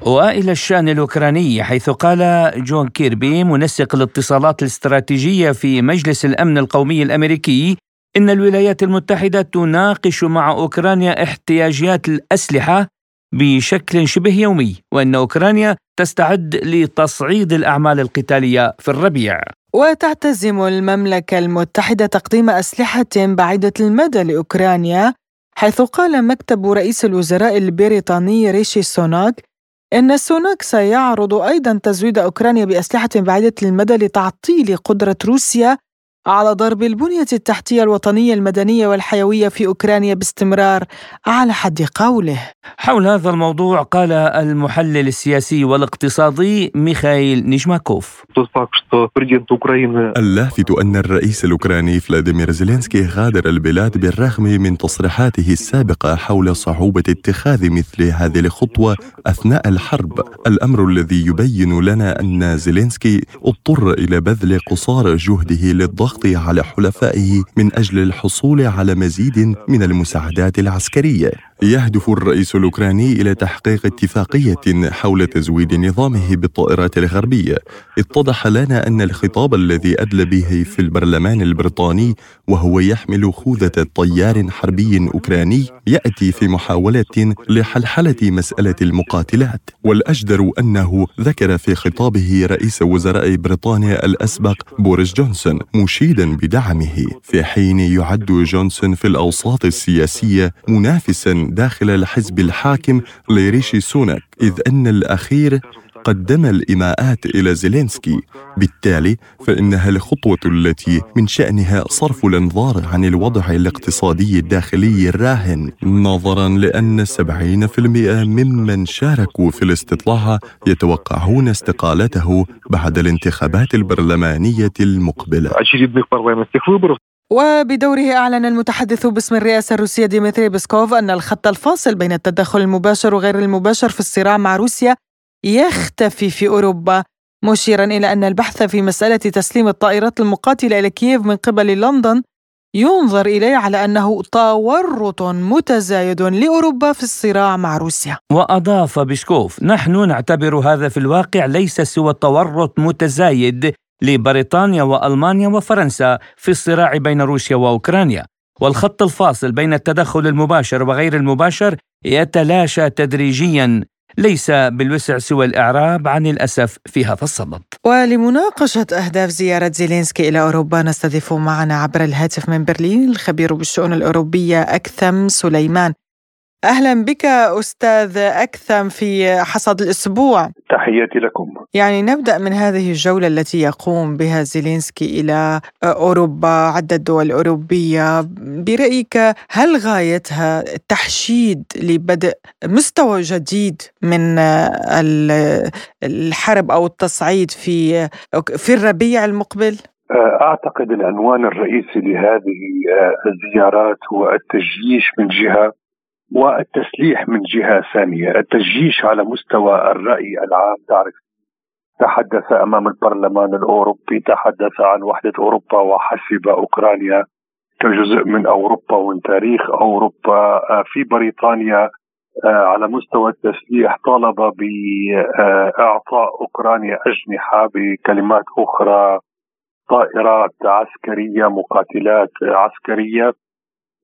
Speaker 2: وإلى الشأن الأوكراني حيث قال جون كيربي منسق الاتصالات الاستراتيجية في مجلس الأمن القومي الأمريكي إن الولايات المتحدة تناقش مع أوكرانيا احتياجات الأسلحة بشكل شبه يومي وإن أوكرانيا تستعد لتصعيد الأعمال القتالية في الربيع.
Speaker 3: وتعتزم المملكة المتحدة تقديم أسلحة بعيدة المدى لأوكرانيا حيث قال مكتب رئيس الوزراء البريطاني ريشي سوناك إن سوناك سيعرض أيضا تزويد أوكرانيا بأسلحة بعيدة المدى لتعطيل قدرة روسيا على ضرب البنية التحتية الوطنية المدنية والحيوية في أوكرانيا باستمرار على حد قوله.
Speaker 2: حول هذا الموضوع قال المحلل السياسي والاقتصادي ميخائيل نيجماكوف
Speaker 4: اللافت أن الرئيس الأوكراني فلاديمير زيلينسكي غادر البلاد بالرغم من تصريحاته السابقة حول صعوبة اتخاذ مثل هذه الخطوة أثناء الحرب. الأمر الذي يبين لنا أن زيلينسكي اضطر إلى بذل قصارى جهده للضغط على حلفائه من أجل الحصول على مزيد من المساعدات العسكرية. يهدف الرئيس الأوكراني إلى تحقيق اتفاقية حول تزويد نظامه بالطائرات الغربية. اتضح لنا أن الخطاب الذي أدلى به في البرلمان البريطاني وهو يحمل خوذة طيار حربي أوكراني يأتي في محاوله لحلحلة مسألة المقاتلات. والأجدر أنه ذكر في خطابه رئيس وزراء بريطانيا الأسبق بوريس جونسون مشيدا بدعمه. في حين يعد جونسون في الأوساط السياسية منافسا داخل الحزب الحاكم لريشي سوناك إذ أن الأخير قدم الإيماءات إلى زيلينسكي. بالتالي فإنها الخطوة التي من شأنها صرف الأنظار عن الوضع الاقتصادي الداخلي الراهن نظرا لأن 70% ممن شاركوا في الاستطلاع يتوقعون استقالته بعد الانتخابات البرلمانية المقبلة.
Speaker 3: وبدوره أعلن المتحدث باسم الرئاسة الروسية ديمتري بسكوف أن الخط الفاصل بين التدخل المباشر وغير المباشر في الصراع مع روسيا يختفي في أوروبا مشيرا إلى أن البحث في مسألة تسليم الطائرات المقاتلة إلى كييف من قبل لندن ينظر إليه على أنه تورط متزايد لأوروبا في الصراع مع روسيا.
Speaker 2: وأضاف بيسكوف نحن نعتبر هذا في الواقع ليس سوى تورط متزايد لبريطانيا وألمانيا وفرنسا في الصراع بين روسيا وأوكرانيا. والخط الفاصل بين التدخل المباشر وغير المباشر يتلاشى تدريجيا ليس بالوسع سوى الإعراب عن الأسف في هذا الصدد.
Speaker 3: ولمناقشة أهداف زيارة زيلينسكي إلى أوروبا نستضيف معنا عبر الهاتف من برلين الخبير بالشؤون الأوروبية أكثم سليمان. أهلا بك أستاذ أكثم في حصد الأسبوع.
Speaker 16: تحياتي لكم.
Speaker 3: يعني نبدأ من هذه الجولة التي يقوم بها زيلينسكي إلى أوروبا عده دول اوروبيه برأيك هل غايتها التحشيد لبدء مستوى جديد من الحرب أو التصعيد في في الربيع المقبل؟
Speaker 16: أعتقد العنوان الرئيسي لهذه الزيارات هو التجييش من جهة والتسليح من جهة ثانية، التجيش على مستوى الرأي العام. تعرف تحدث أمام البرلمان الأوروبي، تحدث عن وحدة أوروبا وحسب أوكرانيا. كجزء من أوروبا ومن تاريخ أوروبا. في بريطانيا على مستوى التسليح طالب بإعطاء أوكرانيا أجنحة بكلمات أخرى. طائرات عسكرية مقاتلات عسكرية.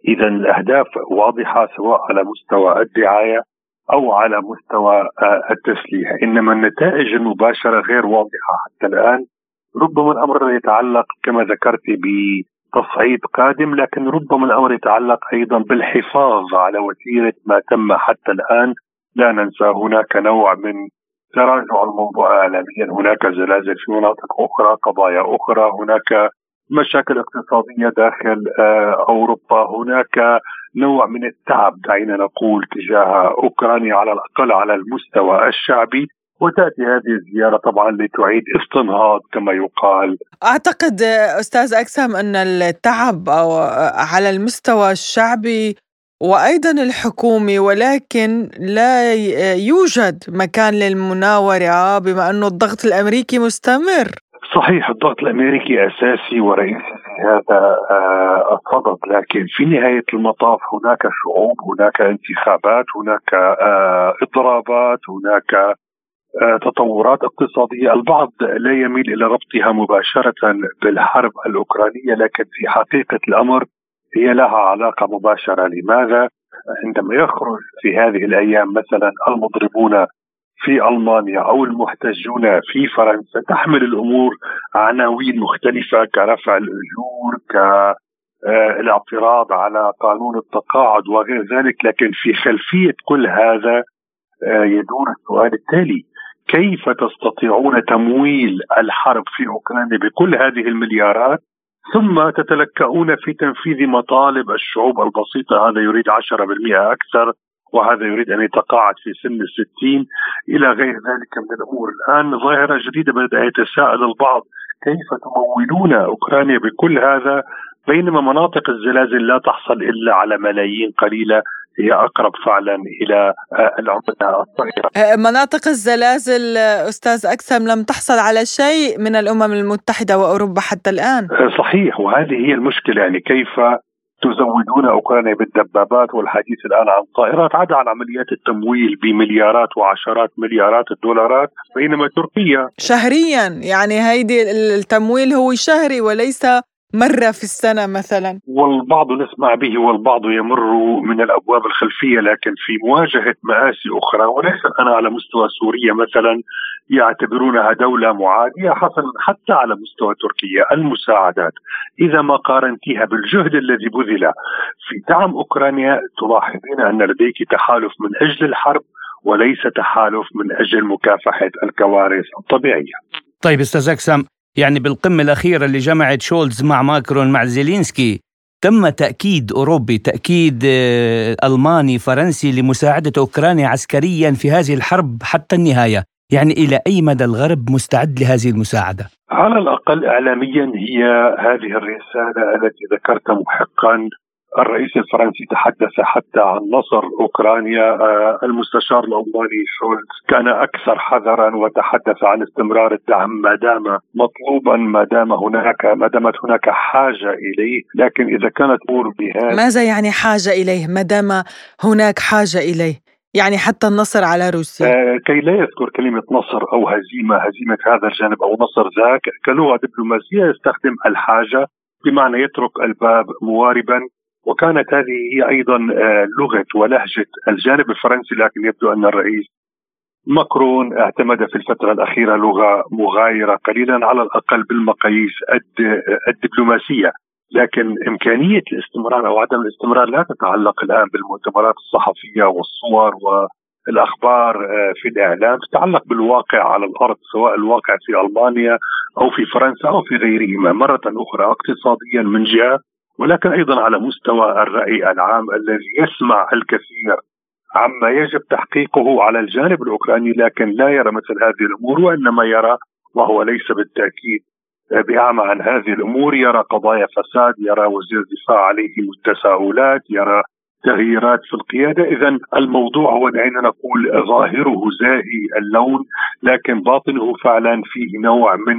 Speaker 16: إذا الأهداف واضحة سواء على مستوى الدعاية أو على مستوى آه، التسليح، إنما النتائج المباشرة غير واضحة حتى الآن، ربما الأمر يتعلق كما ذكرت بتصعيد قادم، لكن ربما الأمر يتعلق أيضا بالحفاظ على وتيرة ما تم حتى الآن، لا ننسى هناك نوع من تراجع الموضوع اعلاميا، هناك زلازل في مناطق أخرى، قضايا أخرى، هناك مشاكل اقتصادية داخل آه، أوروبا هناك نوع من التعب دعينا نقول تجاه أوكرانيا على الأقل على المستوى الشعبي وتأتي هذه الزيارة طبعا لتعيد استنهاض كما يقال.
Speaker 3: أعتقد أستاذ اكسم أن التعب أو على المستوى الشعبي وأيضا الحكومي ولكن لا يوجد مكان للمناورة بما انه الضغط الأمريكي مستمر.
Speaker 16: صحيح الضغط الأمريكي أساسي ورئيسي في هذا آه، الصدد لكن في نهاية المطاف هناك شعوب هناك انتخابات هناك آه، اضرابات هناك آه، تطورات اقتصادية، البعض لا يميل إلى ربطها مباشرة بالحرب الأوكرانية لكن في حقيقة الأمر هي لها علاقة مباشرة، لماذا؟ عندما يخرج في هذه الأيام مثلا المضربون في ألمانيا أو المحتجون في فرنسا تحمل الأمور عناوين مختلفة كرفع الأجور ك آه، الاعتراض على قانون التقاعد وغير ذلك لكن في خلفية كل هذا آه، يدور السؤال التالي كيف تستطيعون تمويل الحرب في أوكرانيا بكل هذه المليارات؟ ثم تتلكؤون في تنفيذ مطالب الشعوب البسيطة هذا يريد 10% أكثر وهذا يريد أن يتقاعد في سن الستين إلى غير ذلك من الأمور الآن ظاهرة جديدة بدأ يتساءل البعض كيف تمولون أوكرانيا بكل هذا بينما مناطق الزلازل لا تحصل إلا على ملايين قليلة هي أقرب فعلا إلى العملة الصغيرة.
Speaker 3: أه، مناطق الزلازل أستاذ أكثم لم تحصل على شيء من الأمم المتحدة وأوروبا حتى
Speaker 16: الآن. صحيح وهذه هي المشكلة يعني كيف تزودون أوكرانيا بالدبابات والحديث الآن عن طائرات عدا عن عمليات التمويل بمليارات وعشرات مليارات الدولارات بينما تركيا
Speaker 3: شهريا يعني هيدي التمويل هو شهري وليس مرة في السنة مثلا.
Speaker 16: والبعض نسمع به والبعض يمر من الأبواب الخلفية لكن في مواجهة مآسي أخرى وليس أنا على مستوى سوريا مثلا يعتبرونها دولة معادية حسنا حتى على مستوى تركيا المساعدات. إذا ما قارنتيها بالجهد الذي بذل في دعم أوكرانيا تلاحظين أن لديك تحالف من أجل الحرب وليس تحالف من أجل مكافحة الكوارث الطبيعية.
Speaker 2: طيب أستاذ اكسم يعني بالقمة الأخيرة اللي جمعت شولز مع ماكرون مع زيلينسكي تم تأكيد أوروبي تأكيد آه، ألماني فرنسي لمساعدة أوكرانيا عسكريا في هذه الحرب حتى النهاية يعني إلى أي مدى الغرب مستعد لهذه المساعدة؟
Speaker 16: على الأقل إعلاميا هي هذه الرسالة التي ذكرت محقا الرئيس الفرنسي تحدث حتى عن نصر أوكرانيا آه، المستشار الألماني شولز كان أكثر حذرا وتحدث عن استمرار الدعم ما دام مطلوبا ما دام هناك ما دامت هناك حاجة إليه. لكن إذا كانت أمور بهذا
Speaker 3: ماذا يعني حاجة إليه؟ ما دام هناك حاجة إليه. يعني حتى النصر على روسيا.
Speaker 16: آه كي لا يذكر كلمة نصر أو هزيمة هزيمة هذا الجانب أو نصر ذاك كلغة دبلوماسية يستخدم الحاجة بمعنى يترك الباب مواربا وكانت هذه هي أيضا آه، لغة ولهجة الجانب الفرنسي لكن يبدو أن الرئيس ماكرون اعتمد في الفترة الأخيرة لغة مغايرة قليلا على الأقل بالمقاييس الدبلوماسية. لكن إمكانية الاستمرار أو عدم الاستمرار لا تتعلق الآن بالمؤتمرات الصحفية والصور والأخبار آه، في الإعلام. تتعلق بالواقع على الأرض سواء الواقع في ألمانيا أو في فرنسا أو في غيرهما. مرة أخرى اقتصاديا من جهة ولكن أيضا على مستوى الرأي العام الذي يسمع الكثير عما يجب تحقيقه على الجانب الأوكراني لكن لا يرى مثل هذه الأمور وإنما يرى وهو ليس بالتأكيد بأعمى عن هذه الأمور يرى قضايا فساد يرى وزير الدفاع عليه التساؤلات يرى تغييرات في القيادة، اذا الموضوع هو دعينا نقول ظاهره زاهي اللون لكن باطنه فعلا فيه نوع من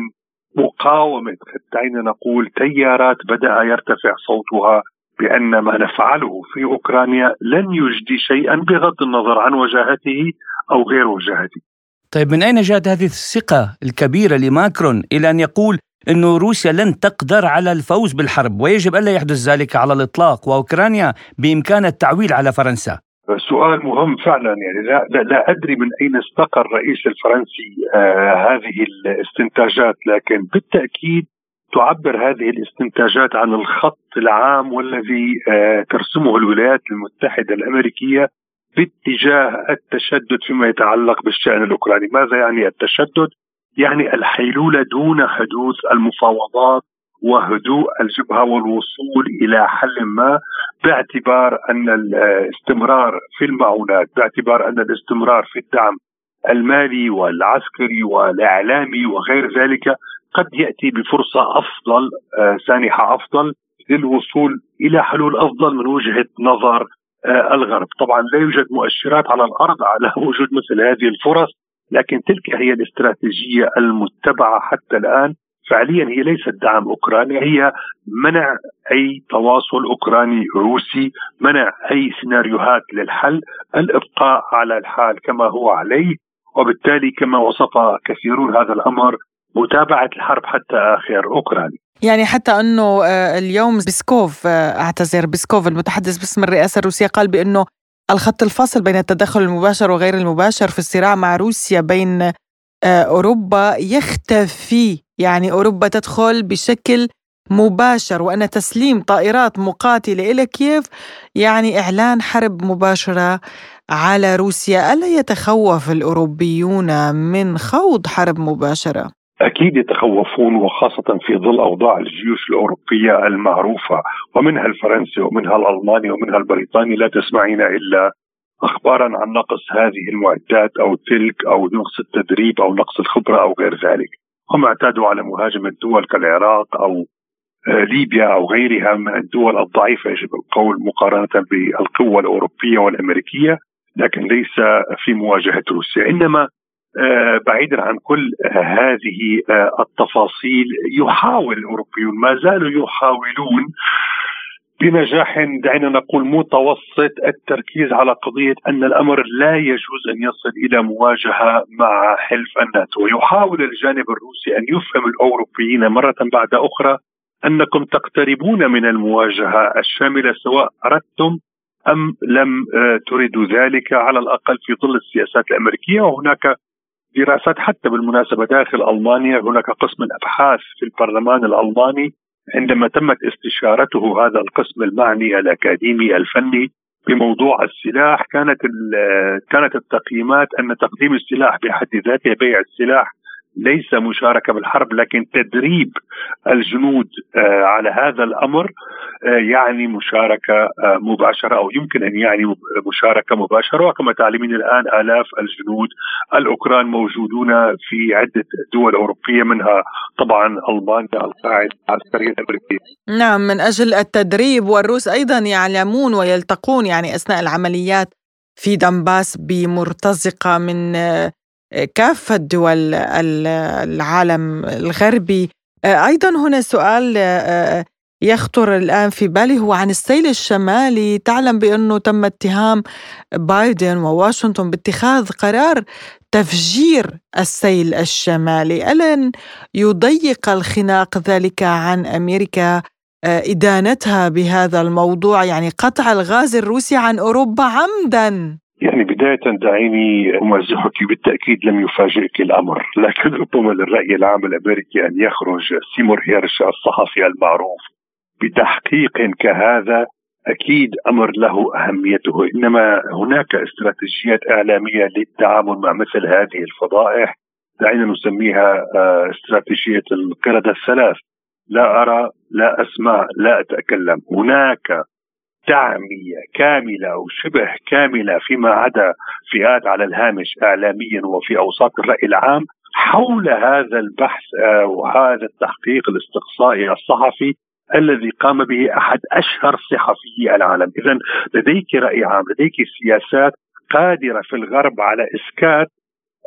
Speaker 16: مقاومة دعينا نقول تيارات بدأ يرتفع صوتها بأن ما نفعله في أوكرانيا لن يجدي شيئا بغض النظر عن وجاهته أو غير وجاهته
Speaker 2: طيب من أين جاءت هذه الثقة الكبيرة لماكرون إلى أن يقول أن روسيا لن تقدر على الفوز بالحرب ويجب ألا يحدث ذلك على الإطلاق وأوكرانيا بإمكان التعويل على فرنسا؟
Speaker 16: سؤال مهم فعلا يعني لا, لا, لا أدري من أين استقى الرئيس الفرنسي آه هذه الاستنتاجات لكن بالتأكيد تعبر هذه الاستنتاجات عن الخط العام والذي آه ترسمه الولايات المتحدة الأمريكية باتجاه التشدد فيما يتعلق بالشأن الأوكراني، ماذا يعني التشدد؟ يعني الحيلولة دون حدوث المفاوضات وهدوء الجبهة والوصول إلى حل ما باعتبار أن الاستمرار في المعونات باعتبار أن الاستمرار في الدعم المالي والعسكري والإعلامي وغير ذلك قد يأتي بفرصة أفضل آه، سانحة أفضل للوصول إلى حلول أفضل من وجهة نظر آه، الغرب، طبعا لا يوجد مؤشرات على الأرض على وجود مثل هذه الفرص، لكن تلك هي الاستراتيجية المتبعة حتى الآن. فعليا هي ليست دعم اوكرانيا هي منع أي تواصل أوكراني روسي منع أي سيناريوهات للحل الإبقاء على الحال كما هو عليه وبالتالي كما وصف كثيرون هذا الأمر متابعة الحرب حتى آخر أوكرانيا.
Speaker 3: يعني حتى أنه آه، اليوم بيسكوف آه، أعتذر بيسكوف المتحدث باسم الرئاسة الروسية قال بأنه الخط الفاصل بين التدخل المباشر وغير المباشر في الصراع مع روسيا بين آه، أوروبا يختفي يعني أوروبا تدخل بشكل مباشر وأن تسليم طائرات مقاتلة إلى كييف يعني إعلان حرب مباشرة على روسيا ألا يتخوف الأوروبيون من خوض حرب مباشرة
Speaker 16: أكيد يتخوفون وخاصة في ظل أوضاع الجيوش الأوروبية المعروفة ومنها الفرنسي ومنها الألماني ومنها البريطاني لا تسمعين إلا اخبارا عن نقص هذه المعدات أو تلك أو نقص التدريب أو نقص الخبرة أو غير ذلك. هم اعتادوا على مهاجمه دول كالعراق أو آه، ليبيا أو غيرها من الدول الضعيفة يجب القول مقارنة بالقوة الأوروبية والأمريكية لكن ليس في مواجهة روسيا. إنما آه، بعيدا عن كل هذه آه، التفاصيل يحاول الأوروبيون ما زالوا يحاولون بنجاح دعينا نقول متوسط التركيز على قضية أن الأمر لا يجوز أن يصل إلى مواجهة مع حلف الناتو، ويحاول الجانب الروسي أن يفهم الأوروبيين مرة بعد أخرى أنكم تقتربون من المواجهة الشاملة سواء أردتم أم لم آه، تريدوا ذلك على الأقل في ظل السياسات الأمريكية. وهناك دراسات حتى بالمناسبة داخل ألمانيا هناك قسم الأبحاث في البرلمان الألماني عندما تمت استشارته هذا القسم المعني الأكاديمي الفني بموضوع السلاح كانت كانت التقييمات أن تقديم السلاح بحد ذاته بيع السلاح ليس مشاركة بالحرب لكن تدريب الجنود آه، على هذا الأمر آه، يعني مشاركة آه، مباشرة أو يمكن أن يعني مشاركة مباشرة وكما تعلمين الآن آلاف الجنود الأوكران موجودون في عدة دول اوروبيه منها طبعا ألمانيا القاعدة العسكرية الأمريكية.
Speaker 3: نعم من أجل التدريب والروس أيضا يعلمون ويلتقون يعني أثناء العمليات في دنباس بمرتزقة من كافة دول العالم الغربي. أيضا هنا سؤال يخطر الآن في بالي هو عن السيل الشمالي. تعلم بأنه تم اتهام بايدن وواشنطن باتخاذ قرار تفجير السيل الشمالي. ألن يضيق الخناق ذلك عن أمريكا؟ إدانتها بهذا الموضوع يعني قطع الغاز الروسي عن أوروبا عمدا.
Speaker 16: يعني بداية دعيني أمازحك بالتأكيد لم يفاجئك الأمر لكن ربما للرأي العام الأمريكي أن يخرج سيمور هيرش الصحفي المعروف بتحقيق كهذا أكيد أمر له أهميته. إنما هناك استراتيجيات إعلامية للتعامل مع مثل هذه الفضائح. دعينا نسميها آه، استراتيجية القردة الثلاث. لا أرى لا أسمع لا أتكلم. هناك تعمية كاملة أو شبه كاملة فيما عدا فئات على الهامش إعلاميا وفي أوساط الرأي العام حول هذا البحث آه، وهذا التحقيق الاستقصائي الصحفي الذي قام به أحد أشهر صحفي العالم، اذا لديك رأي عام، لديك سياسات قادرة في الغرب على إسكات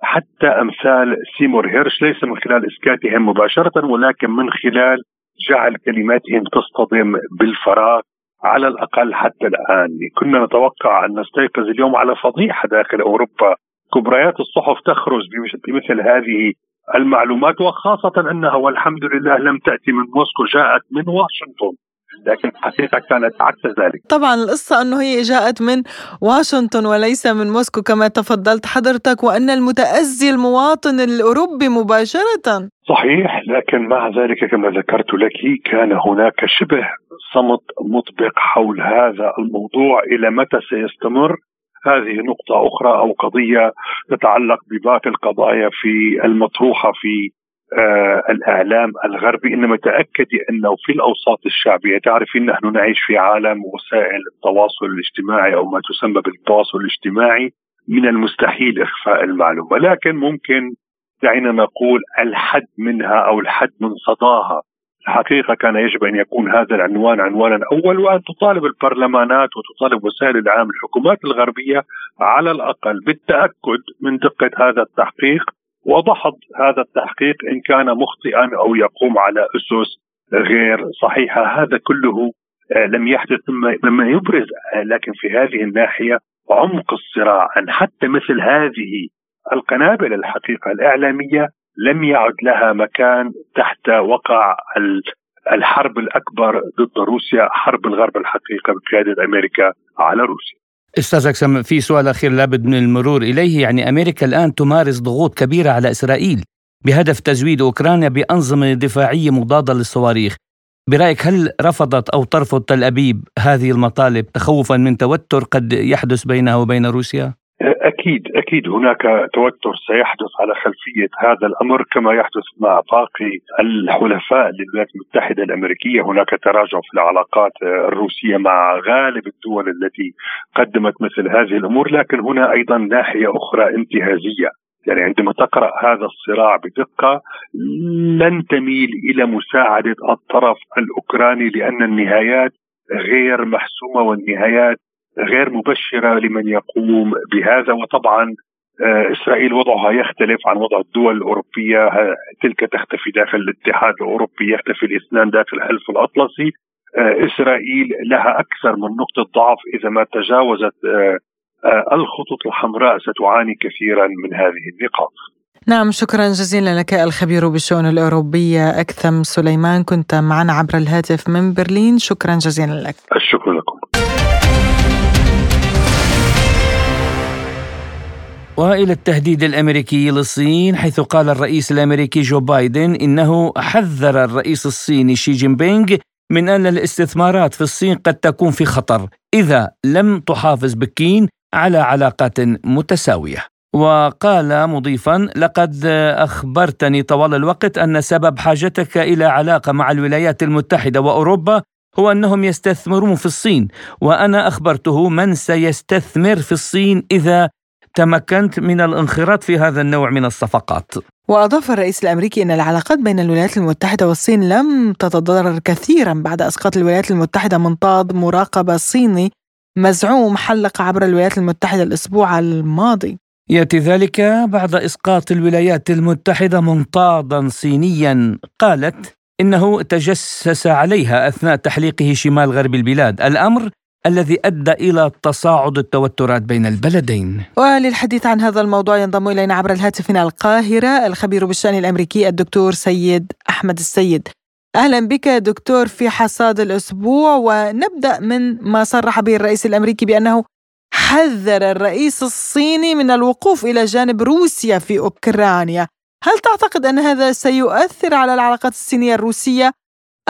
Speaker 16: حتى أمثال سيمور هيرش ليس من خلال إسكاتهم مباشرة ولكن من خلال جعل كلماتهم تصطدم بالفراغ على الأقل حتى الآن. كنا نتوقع أن نستيقظ اليوم على فضيحة داخل أوروبا. كبريات الصحف تخرج بمثل هذه المعلومات وخاصة أنها والحمد لله لم تأتي من موسكو جاءت من واشنطن. لكن الحقيقة كانت عكس ذلك.
Speaker 3: طبعا القصة أنه هي جاءت من واشنطن وليس من موسكو كما تفضلت حضرتك وأن المتاذي المواطن الأوروبي مباشرة.
Speaker 16: صحيح لكن مع ذلك كما ذكرت لك كان هناك شبه صمت مطبق حول هذا الموضوع إلى متى سيستمر؟ هذه نقطة أخرى أو قضية تتعلق بباقي القضايا في المطروحة في آه الإعلام الغربي إنما تأكدي أنه في الأوساط الشعبية تعرفين نحن نعيش في عالم وسائل التواصل الاجتماعي أو ما تسمى بالتواصل الاجتماعي من المستحيل إخفاء المعلومة. لكن ممكن دعينا نقول الحد منها أو الحد من صداها. الحقيقة كان يجب أن يكون هذا العنوان عنوانا اول وأن تطالب البرلمانات وتطالب وسائل الاعلام الحكومات الغربية على الأقل بالتأكد من دقة هذا التحقيق. وضحض هذا التحقيق إن كان مخطئا أو يقوم على أسس غير صحيحة. هذا كله آه، لم يحدث مما يبرز آه، لكن في هذه الناحية عمق الصراع ان حتى مثل هذه القنابل الحقيقة الإعلامية لم يعد لها مكان تحت وقع الحرب الأكبر ضد روسيا حرب الغرب الحقيقة بقيادة أمريكا على روسيا.
Speaker 2: أستاذ اكسم في سؤال أخير لابد من المرور إليه يعني أمريكا الآن تمارس ضغوط كبيرة على إسرائيل بهدف تزويد أوكرانيا بأنظمة دفاعية مضادة للصواريخ برأيك هل رفضت أو ترفض تل أبيب هذه المطالب تخوفا من توتر قد يحدث بينها وبين روسيا؟
Speaker 16: أكيد أكيد. هناك توتر سيحدث على خلفية هذا الأمر كما يحدث مع باقي الحلفاء للولايات المتحدة الأمريكية، هناك تراجع في العلاقات الروسية مع غالب الدول التي قدمت مثل هذه الأمور، لكن هنا أيضا ناحية أخرى انتهازية. يعني عندما تقرأ هذا الصراع بدقة لن تميل إلى مساعدة الطرف الأوكراني لأن النهايات غير محسومة والنهايات غير مبشرة لمن يقوم بهذا. وطبعا آه، إسرائيل وضعها يختلف عن وضع الدول الأوروبية. تلك تختفي داخل الاتحاد الأوروبي يختفي الاثنان داخل الحلف الأطلسي. آه، إسرائيل لها أكثر من نقطة ضعف إذا ما تجاوزت آه، الخطوط الحمراء ستعاني كثيرا من هذه النقاط.
Speaker 3: نعم شكرا جزيلا لك الخبير بالشؤون الأوروبية أكثم سليمان. كنت معنا عبر الهاتف من برلين. شكرا جزيلا لك.
Speaker 16: الشكر لكم.
Speaker 2: وإلى التهديد الأمريكي للصين حيث قال الرئيس الأمريكي جو بايدن إنه حذر الرئيس الصيني شي جين بينغ من أن الاستثمارات في الصين قد تكون في خطر إذا لم تحافظ بكين على علاقات متساوية. وقال مضيفا لقد أخبرتني طوال الوقت أن سبب حاجتك إلى علاقة مع الولايات المتحدة وأوروبا هو أنهم يستثمرون في الصين وأنا أخبرته من سيستثمر في الصين إذا تمكنت من الانخراط في هذا النوع من الصفقات.
Speaker 3: وأضاف الرئيس الأمريكي أن العلاقات بين الولايات المتحدة والصين لم تتضرر كثيرا بعد إسقاط الولايات المتحدة منطاد مراقبة صيني مزعوم حلق عبر الولايات المتحدة الأسبوع الماضي.
Speaker 2: يأتي ذلك بعد إسقاط الولايات المتحدة منطادا صينيا. قالت إنه تجسس عليها أثناء تحليقه شمال غرب البلاد. الأمر الذي أدى إلى تصاعد التوترات بين البلدين.
Speaker 3: وللحديث عن هذا الموضوع ينضم إلينا عبر الهاتف من القاهرة الخبير بالشأن الأمريكي الدكتور سيد أحمد السيد. أهلا بك دكتور في حصاد الأسبوع ونبدأ من ما صرح به الرئيس الأمريكي بأنه حذر الرئيس الصيني من الوقوف إلى جانب روسيا في أوكرانيا. هل تعتقد أن هذا سيؤثر على العلاقات الصينية الروسية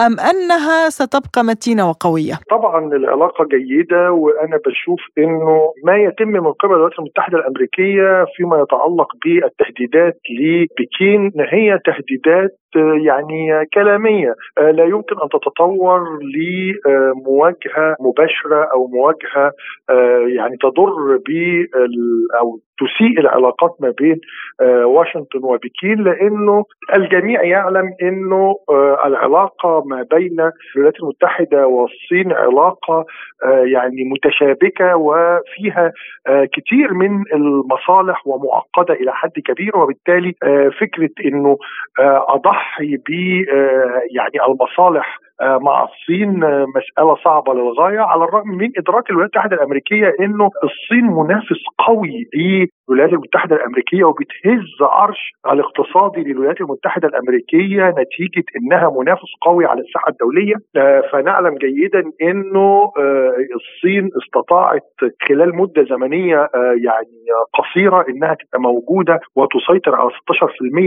Speaker 3: أم أنها ستبقى متينة وقوية؟
Speaker 17: طبعا العلاقة جيدة وأنا بشوف أنه ما يتم من قبل الولايات المتحدة الأمريكية فيما يتعلق بالتهديدات لبكين هي تهديدات يعني كلامية. لا يمكن أن تتطور لمواجهة مباشرة أو مواجهة يعني تضر ب أو تسيء العلاقات ما بين واشنطن وبكين لأنه الجميع يعلم أنه العلاقة ما بين الولايات المتحدة والصين علاقة يعني متشابكة وفيها كثير من المصالح ومعقدة إلى حد كبير وبالتالي فكرة أنه أضح يضحي ب آه، يعني المصالح مع الصين آه، مسألة صعبة للغاية على الرغم من إدراك الولايات المتحدة الأمريكية أنه الصين منافس قوي للولايات المتحدة الأمريكية وبتهز عرش الاقتصادي للولايات المتحدة الأمريكية نتيجة أنها منافس قوي على الساحة الدولية. فنعلم جيدا أنه الصين استطاعت خلال مدة زمنية يعني قصيرة أنها تبقى موجودة وتسيطر على 16%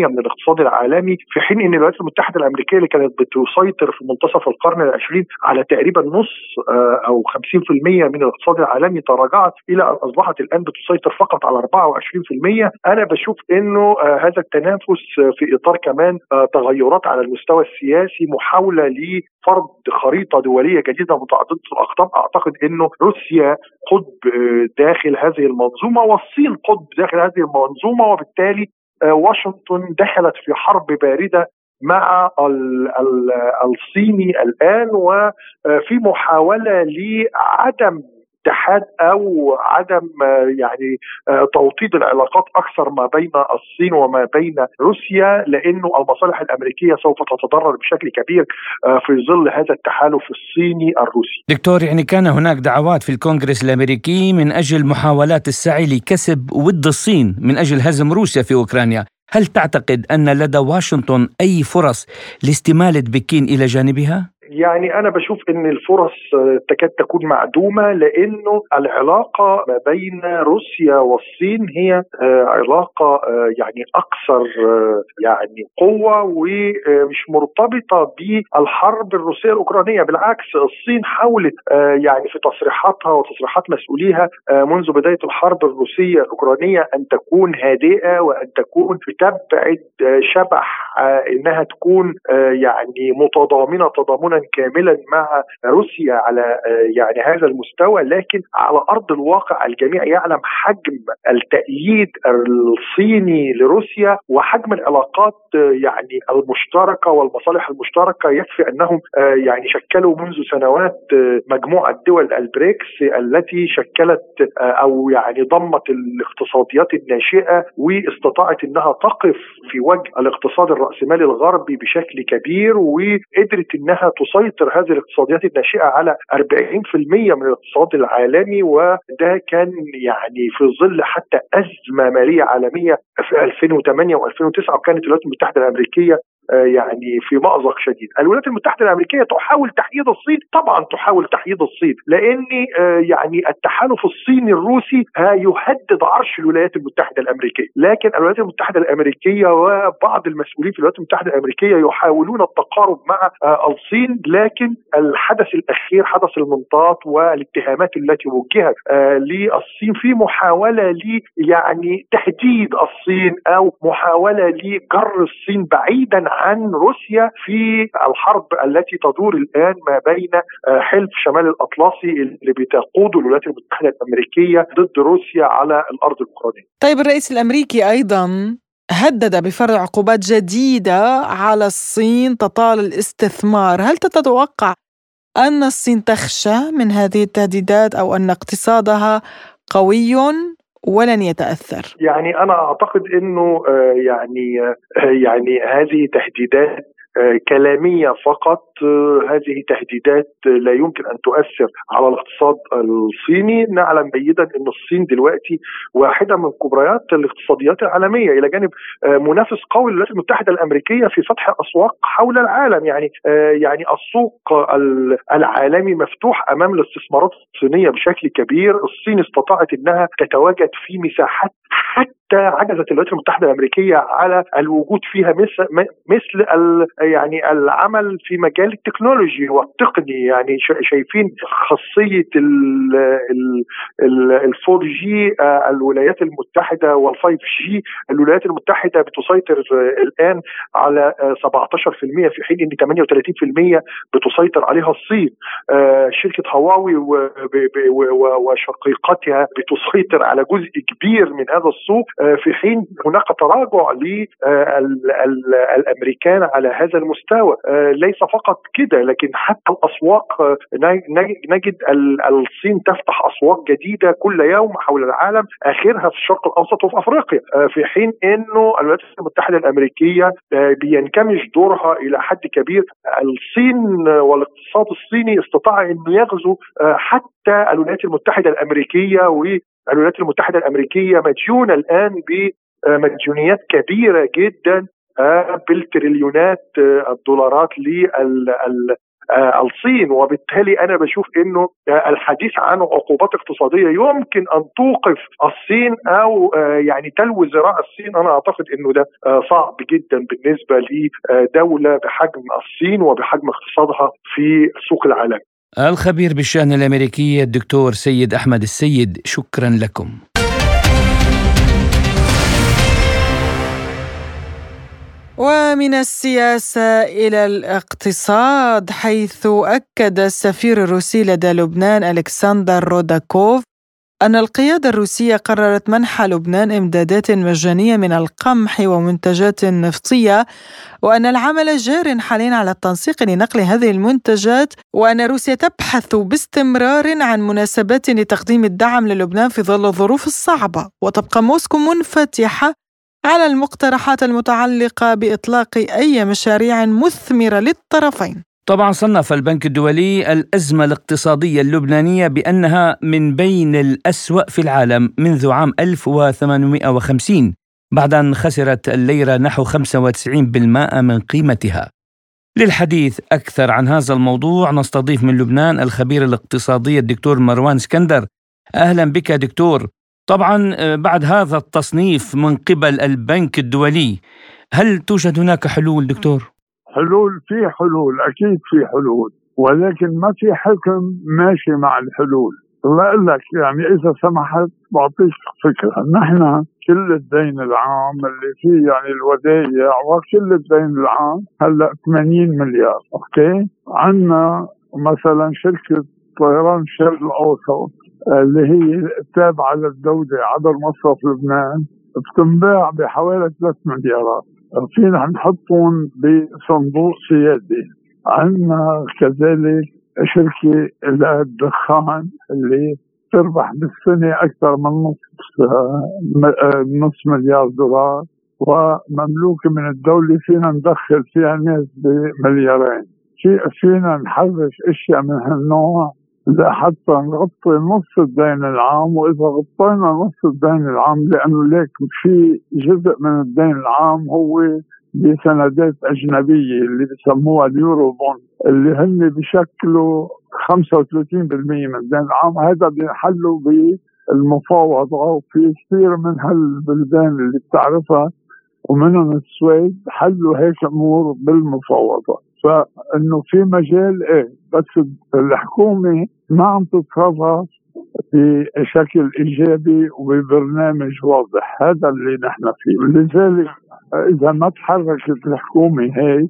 Speaker 17: من الاقتصاد العالمي في حين أن الولايات المتحدة الأمريكية اللي كانت بتسيطر في منتصف منتصف القرن العشرين على تقريبا نص آه، أو 50% من الاقتصاد العالمي تراجعت إلى أن أصبحت الآن بتسيطر فقط على 24% أنا بشوف إنه آه، هذا التنافس في إطار كمان آه، تغيرات على المستوى السياسي محاولة لفرض خريطة دولية جديدة متعددة الأقطاب. أعتقد إنه روسيا قطب داخل هذه المنظومة والصين قطب داخل هذه المنظومة وبالتالي واشنطن دخلت في حرب باردة مع الصيني الآن وفي محاولة لعدم اتحاد أو عدم يعني توطيد العلاقات أكثر ما بين الصين وما بين روسيا لأنه المصالح الأمريكية سوف تتضرر بشكل كبير في ظل هذا التحالف الصيني الروسي.
Speaker 2: دكتور يعني كان هناك دعوات في الكونغرس الأمريكي من أجل محاولات السعي لكسب ود الصين من أجل هزم روسيا في أوكرانيا، هل تعتقد أن لدى واشنطن أي فرص لاستمالة بكين إلى جانبها؟
Speaker 17: يعني أنا بشوف إن الفرص تكاد تكون معدومة لأنه العلاقة ما بين روسيا والصين هي علاقة يعني أكثر يعني قوة ومش مرتبطة بالحرب الروسية الأوكرانية. بالعكس الصين حاولت يعني في تصريحاتها وتصريحات مسؤوليها منذ بداية الحرب الروسية الأوكرانية أن تكون هادئة وأن تكون بتبعد شبح إنها تكون يعني متضامنة تضامنا كاملا مع روسيا على يعني هذا المستوى لكن على أرض الواقع الجميع يعلم حجم التأييد الصيني لروسيا وحجم العلاقات يعني المشتركة والمصالح المشتركة. يكفي أنهم يعني شكلوا منذ سنوات مجموعة دول البريكس التي شكلت أو يعني ضمت الاقتصاديات الناشئة واستطاعت إنها تقف في وجه الاقتصاد الرأسمالي الغربي بشكل كبير وقدرت إنها تسيطر هذه الاقتصاديات الناشئة على 40% من الاقتصاد العالمي وده كان يعني في ظل حتى أزمة مالية عالمية في 2008 و2009 وكانت الولايات المتحدة الأمريكية يعني في مأزق شديد. الولايات المتحدة الأمريكية تحاول تحييد الصين. طبعا تحاول تحييد الصين لأن يعني التحالف الصيني الروسي يهدد عرش الولايات المتحدة الأمريكية. لكن الولايات المتحدة الأمريكية وبعض المسؤولين في الولايات المتحدة الأمريكية يحاولون التقارب مع الصين لكن الحدث الأخير حدث المنطاد والاتهامات التي وجهت للصين في محاولة ل يعني تهديد الصين أو محاولة لجر الصين بعيدا عن روسيا في الحرب التي تدور الآن ما بين حلف شمال الأطلسي اللي بتقوده الولايات المتحدة الأمريكية ضد روسيا على الأرض الأوكرانية.
Speaker 3: طيب الرئيس الأمريكي أيضا هدد بفرض عقوبات جديدة على الصين تطال الاستثمار، هل تتوقع أن الصين تخشى من هذه التهديدات أو أن اقتصادها قوي ولن يتأثر.
Speaker 17: يعني أنا أعتقد إنه يعني يعني هذه تهديدات كلامية فقط هذه تهديدات لا يمكن أن تؤثر على الاقتصاد الصيني. نعلم جيدا أن الصين دلوقتي واحدة من كبريات الاقتصاديات العالمية. إلى جانب منافس قوي للولايات المتحدة الأمريكية في فتح أسواق حول العالم. يعني يعني السوق العالمي مفتوح أمام الاستثمارات الصينية بشكل كبير. الصين استطاعت إنها تتواجد في مساحات حتى عجزت الولايات المتحدة الأمريكية على الوجود فيها مثل مثل يعني العمل في مجال التكنولوجي. والتقني يعني شايفين خاصية ال 4 جي الولايات المتحدة وال 5 جي الولايات المتحدة بتسيطر الآن على 17% في حين إن 38% بتسيطر عليها الصين. شركة هواوي وشقيقتها بتسيطر على جزء كبير من هذا السوق. في حين هناك تراجع للامريكان على هذا المستوى. ليس فقط كده لكن حتى الأسواق نجد الصين تفتح أسواق جديدة كل يوم حول العالم آخرها في الشرق الأوسط وفي أفريقيا. في حين إنه الولايات المتحدة الأمريكية بينكمش دورها إلى حد كبير. الصين والاقتصاد الصيني استطاع إنه يغزو حتى الولايات المتحدة الأمريكية والولايات المتحدة الأمريكية مديونة الآن بمديونيات كبيرة جدا بالتريليونات الدولارات للصين وبالتالي أنا بشوف إنه الحديث عن عقوبات اقتصادية يمكن أن توقف الصين أو يعني تلوي ذراع الصين أنا أعتقد إنه ده صعب جدا بالنسبة لدولة بحجم الصين وبحجم اقتصادها في السوق العالمي.
Speaker 2: الخبير بالشأن الأمريكي الدكتور سيد أحمد السيد شكرا لكم.
Speaker 3: ومن السياسة إلى الاقتصاد حيث أكد السفير الروسي لدى لبنان ألكسندر روداكوف أن القيادة الروسية قررت منح لبنان إمدادات مجانية من القمح ومنتجات نفطية وأن العمل جار حاليا على التنسيق لنقل هذه المنتجات وأن روسيا تبحث باستمرار عن مناسبات لتقديم الدعم للبنان في ظل الظروف الصعبة. وتبقى موسكو منفتحة على المقترحات المتعلقة بإطلاق أي مشاريع مثمرة للطرفين.
Speaker 2: طبعا صنف البنك الدولي الأزمة الاقتصادية اللبنانية بأنها من بين الأسوأ في العالم منذ عام 1850 بعد أن خسرت الليرة نحو 95% من قيمتها. للحديث أكثر عن هذا الموضوع نستضيف من لبنان الخبير الاقتصادي الدكتور مروان اسكندر. أهلا بك دكتور. طبعا آه، بعد هذا التصنيف من قبل البنك الدولي هل توجد هناك حلول دكتور؟
Speaker 18: حلول في حلول أكيد في حلول ولكن ما في حكم ماشي مع الحلول. أقول لك يعني إذا سمحت بعطيك فكرة. نحن كل الدين العام اللي فيه يعني الودائع وكل الدين العام هلأ 80 مليار أوكي؟ عندنا مثلا شركة طيران الشرق الأوسط اللي هي تابعة للدولة عبر مصرف لبنان بتنباع بحوالي 3 مليارات. فينا نحطهم بصندوق سيادي. عندنا كذلك شركة للدخان اللي تربح بالسنة أكثر من نص نص مليار دولار ومملوكة من الدولة فينا ندخل فيها ناس بمليارين. في فينا نحرش أشياء من هالنوع لحتى نغطي نص الدين العام وإذا غطينا نص الدين العام لأنه ليك في جزء من الدين العام هو بسندات أجنبية اللي بسموها اليورو بون اللي هن بشكلوا 35% من الدين العام. هذا بينحلوا بالمفاوضة وفي كثير من هالبلدان اللي بتعرفها ومنهم السويد حلوا هيك أمور بالمفاوضة. فإنه في مجال إيه بس الحكومة ما عم تتصرف بشكل إيجابي وببرنامج واضح. هذا اللي نحن فيه. لذلك إذا ما تحركت الحكومة هي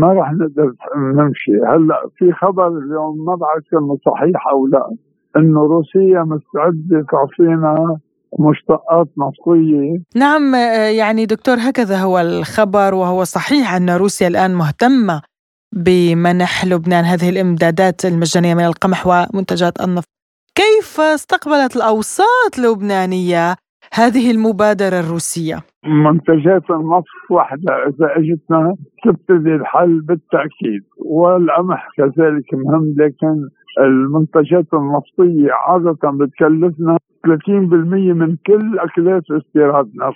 Speaker 18: ما رح نقدر نمشي. هلأ في خبر اليوم ما بعرف كان صحيح أو لا إنه روسيا مستعدة تعطينا مشتقات نفطية
Speaker 3: نعم يعني دكتور هكذا هو الخبر وهو صحيح أن روسيا الآن مهتمة بمنح لبنان هذه الإمدادات المجانية من القمح ومنتجات النفط. كيف استقبلت الأوساط اللبنانية هذه المبادرة الروسية؟
Speaker 18: منتجات النفط واحدة. إذا أجتنا تبتدي الحل بالتأكيد. والقمح كذلك مهم لكن المنتجات النفطية عادة بتكلفنا 30% من كل أكلات استيرادنا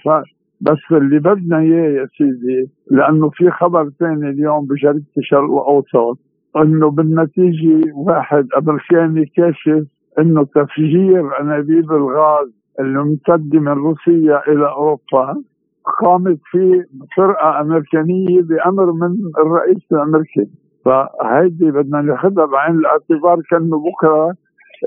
Speaker 18: بس اللي بدنا إياه يا سيدي لأنه في خبر ثاني اليوم بجريده الشرق الأوسط إنه بالنتيجة واحد أمريكاني كاشف إنه تفجير أنابيب الغاز الممتدة من روسيا إلى أوروبا قامت فيه فرقة أمريكانية بأمر من الرئيس الأمريكي. فهيدي بدنا ناخذها بعين الاعتبار كأنه بكرة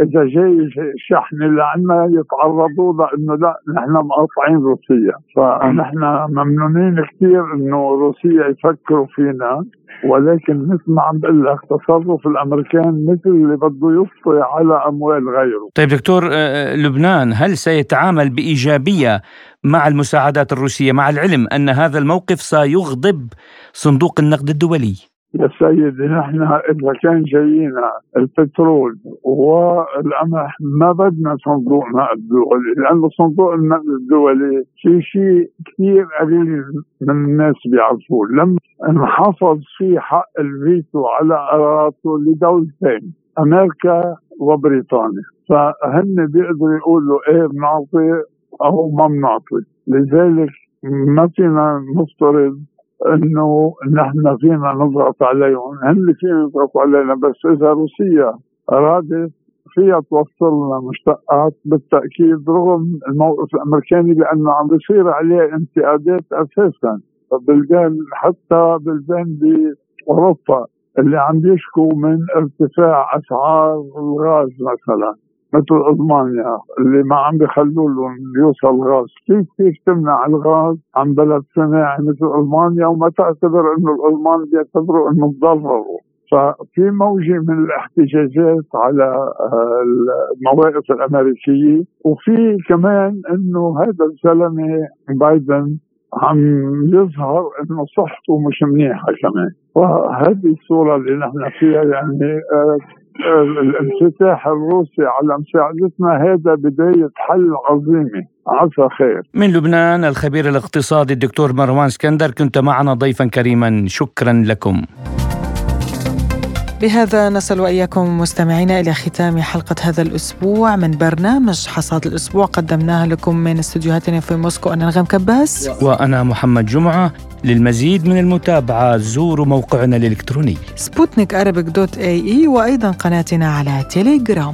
Speaker 18: إذا جاي شحن اللي عندنا يتعرضوا لأنه لا نحن مقاطعين روسيا فنحن ممنونين كثير إنه روسيا يفكروا فينا ولكن مثل ما عم بقول لك تصرف الأمريكان مثل اللي بده يفطي على أموال غيره.
Speaker 2: طيب دكتور آه، آه، لبنان هل سيتعامل بإيجابية مع المساعدات الروسية مع العلم أن هذا الموقف سيغضب صندوق النقد الدولي؟
Speaker 18: يا سيدي نحن إذا كان جايينا البترول والقمح ما بدنا صندوق نقد دولي لأنه صندوق النقد الدولي في شيء كثير قليل من الناس بيعرفوه. لما انحفظ في حق الفيتو على قراراته لدولتين أمريكا وبريطانيا. فهن بيقدروا يقولوا إيه بنعطي أو ما بنعطي. لذلك ما فينا نفترض إنه نحن فينا نضغط عليهم هن فينا يضغطوا علينا بس إذا روسيا أرادت فيها توصل لنا مشتقات بالتأكيد رغم الموقف الأمريكاني لأنه عم بيصير عليه انتقادات أساسا. بلدان حتى بلدان بأوروبا اللي عم يشكوا من ارتفاع أسعار الغاز مثلا. مثل المانيا اللي ما عم بيخلوا لهم يوصل غاز. كيف كيف تمنع الغاز عن بلد صناعي مثل ألمانيا؟ وما تعتبر إنه الألمان بيعتبروا إنه تضرروا. ففي موجة من الاحتجاجات على آه، المواقف الأمريكية. وفي كمان أنه هذا الزلمة بايدن عم يظهر إنه صحته مش منيحة كمان. وهذه الصورة اللي نحن فيها يعني آه، الانفتاح الروسي على مساعدتنا هذا بداية حل عظيمة عسى خير
Speaker 2: من لبنان الخبير الاقتصادي الدكتور مروان اسكندر كنت معنا ضيفا كريما شكرا لكم
Speaker 3: بهذا نصل وإياكم مستمعينا إلى ختام حلقة هذا الأسبوع من برنامج حصاد الأسبوع. قدمناها لكم من استديوهاتنا في موسكو أنا نغم كباس.
Speaker 2: وأنا محمد جمعة. للمزيد من المتابعة زوروا موقعنا الإلكتروني.
Speaker 3: سبوتنيك dot AE وأيضا قناتنا على تيليجرام.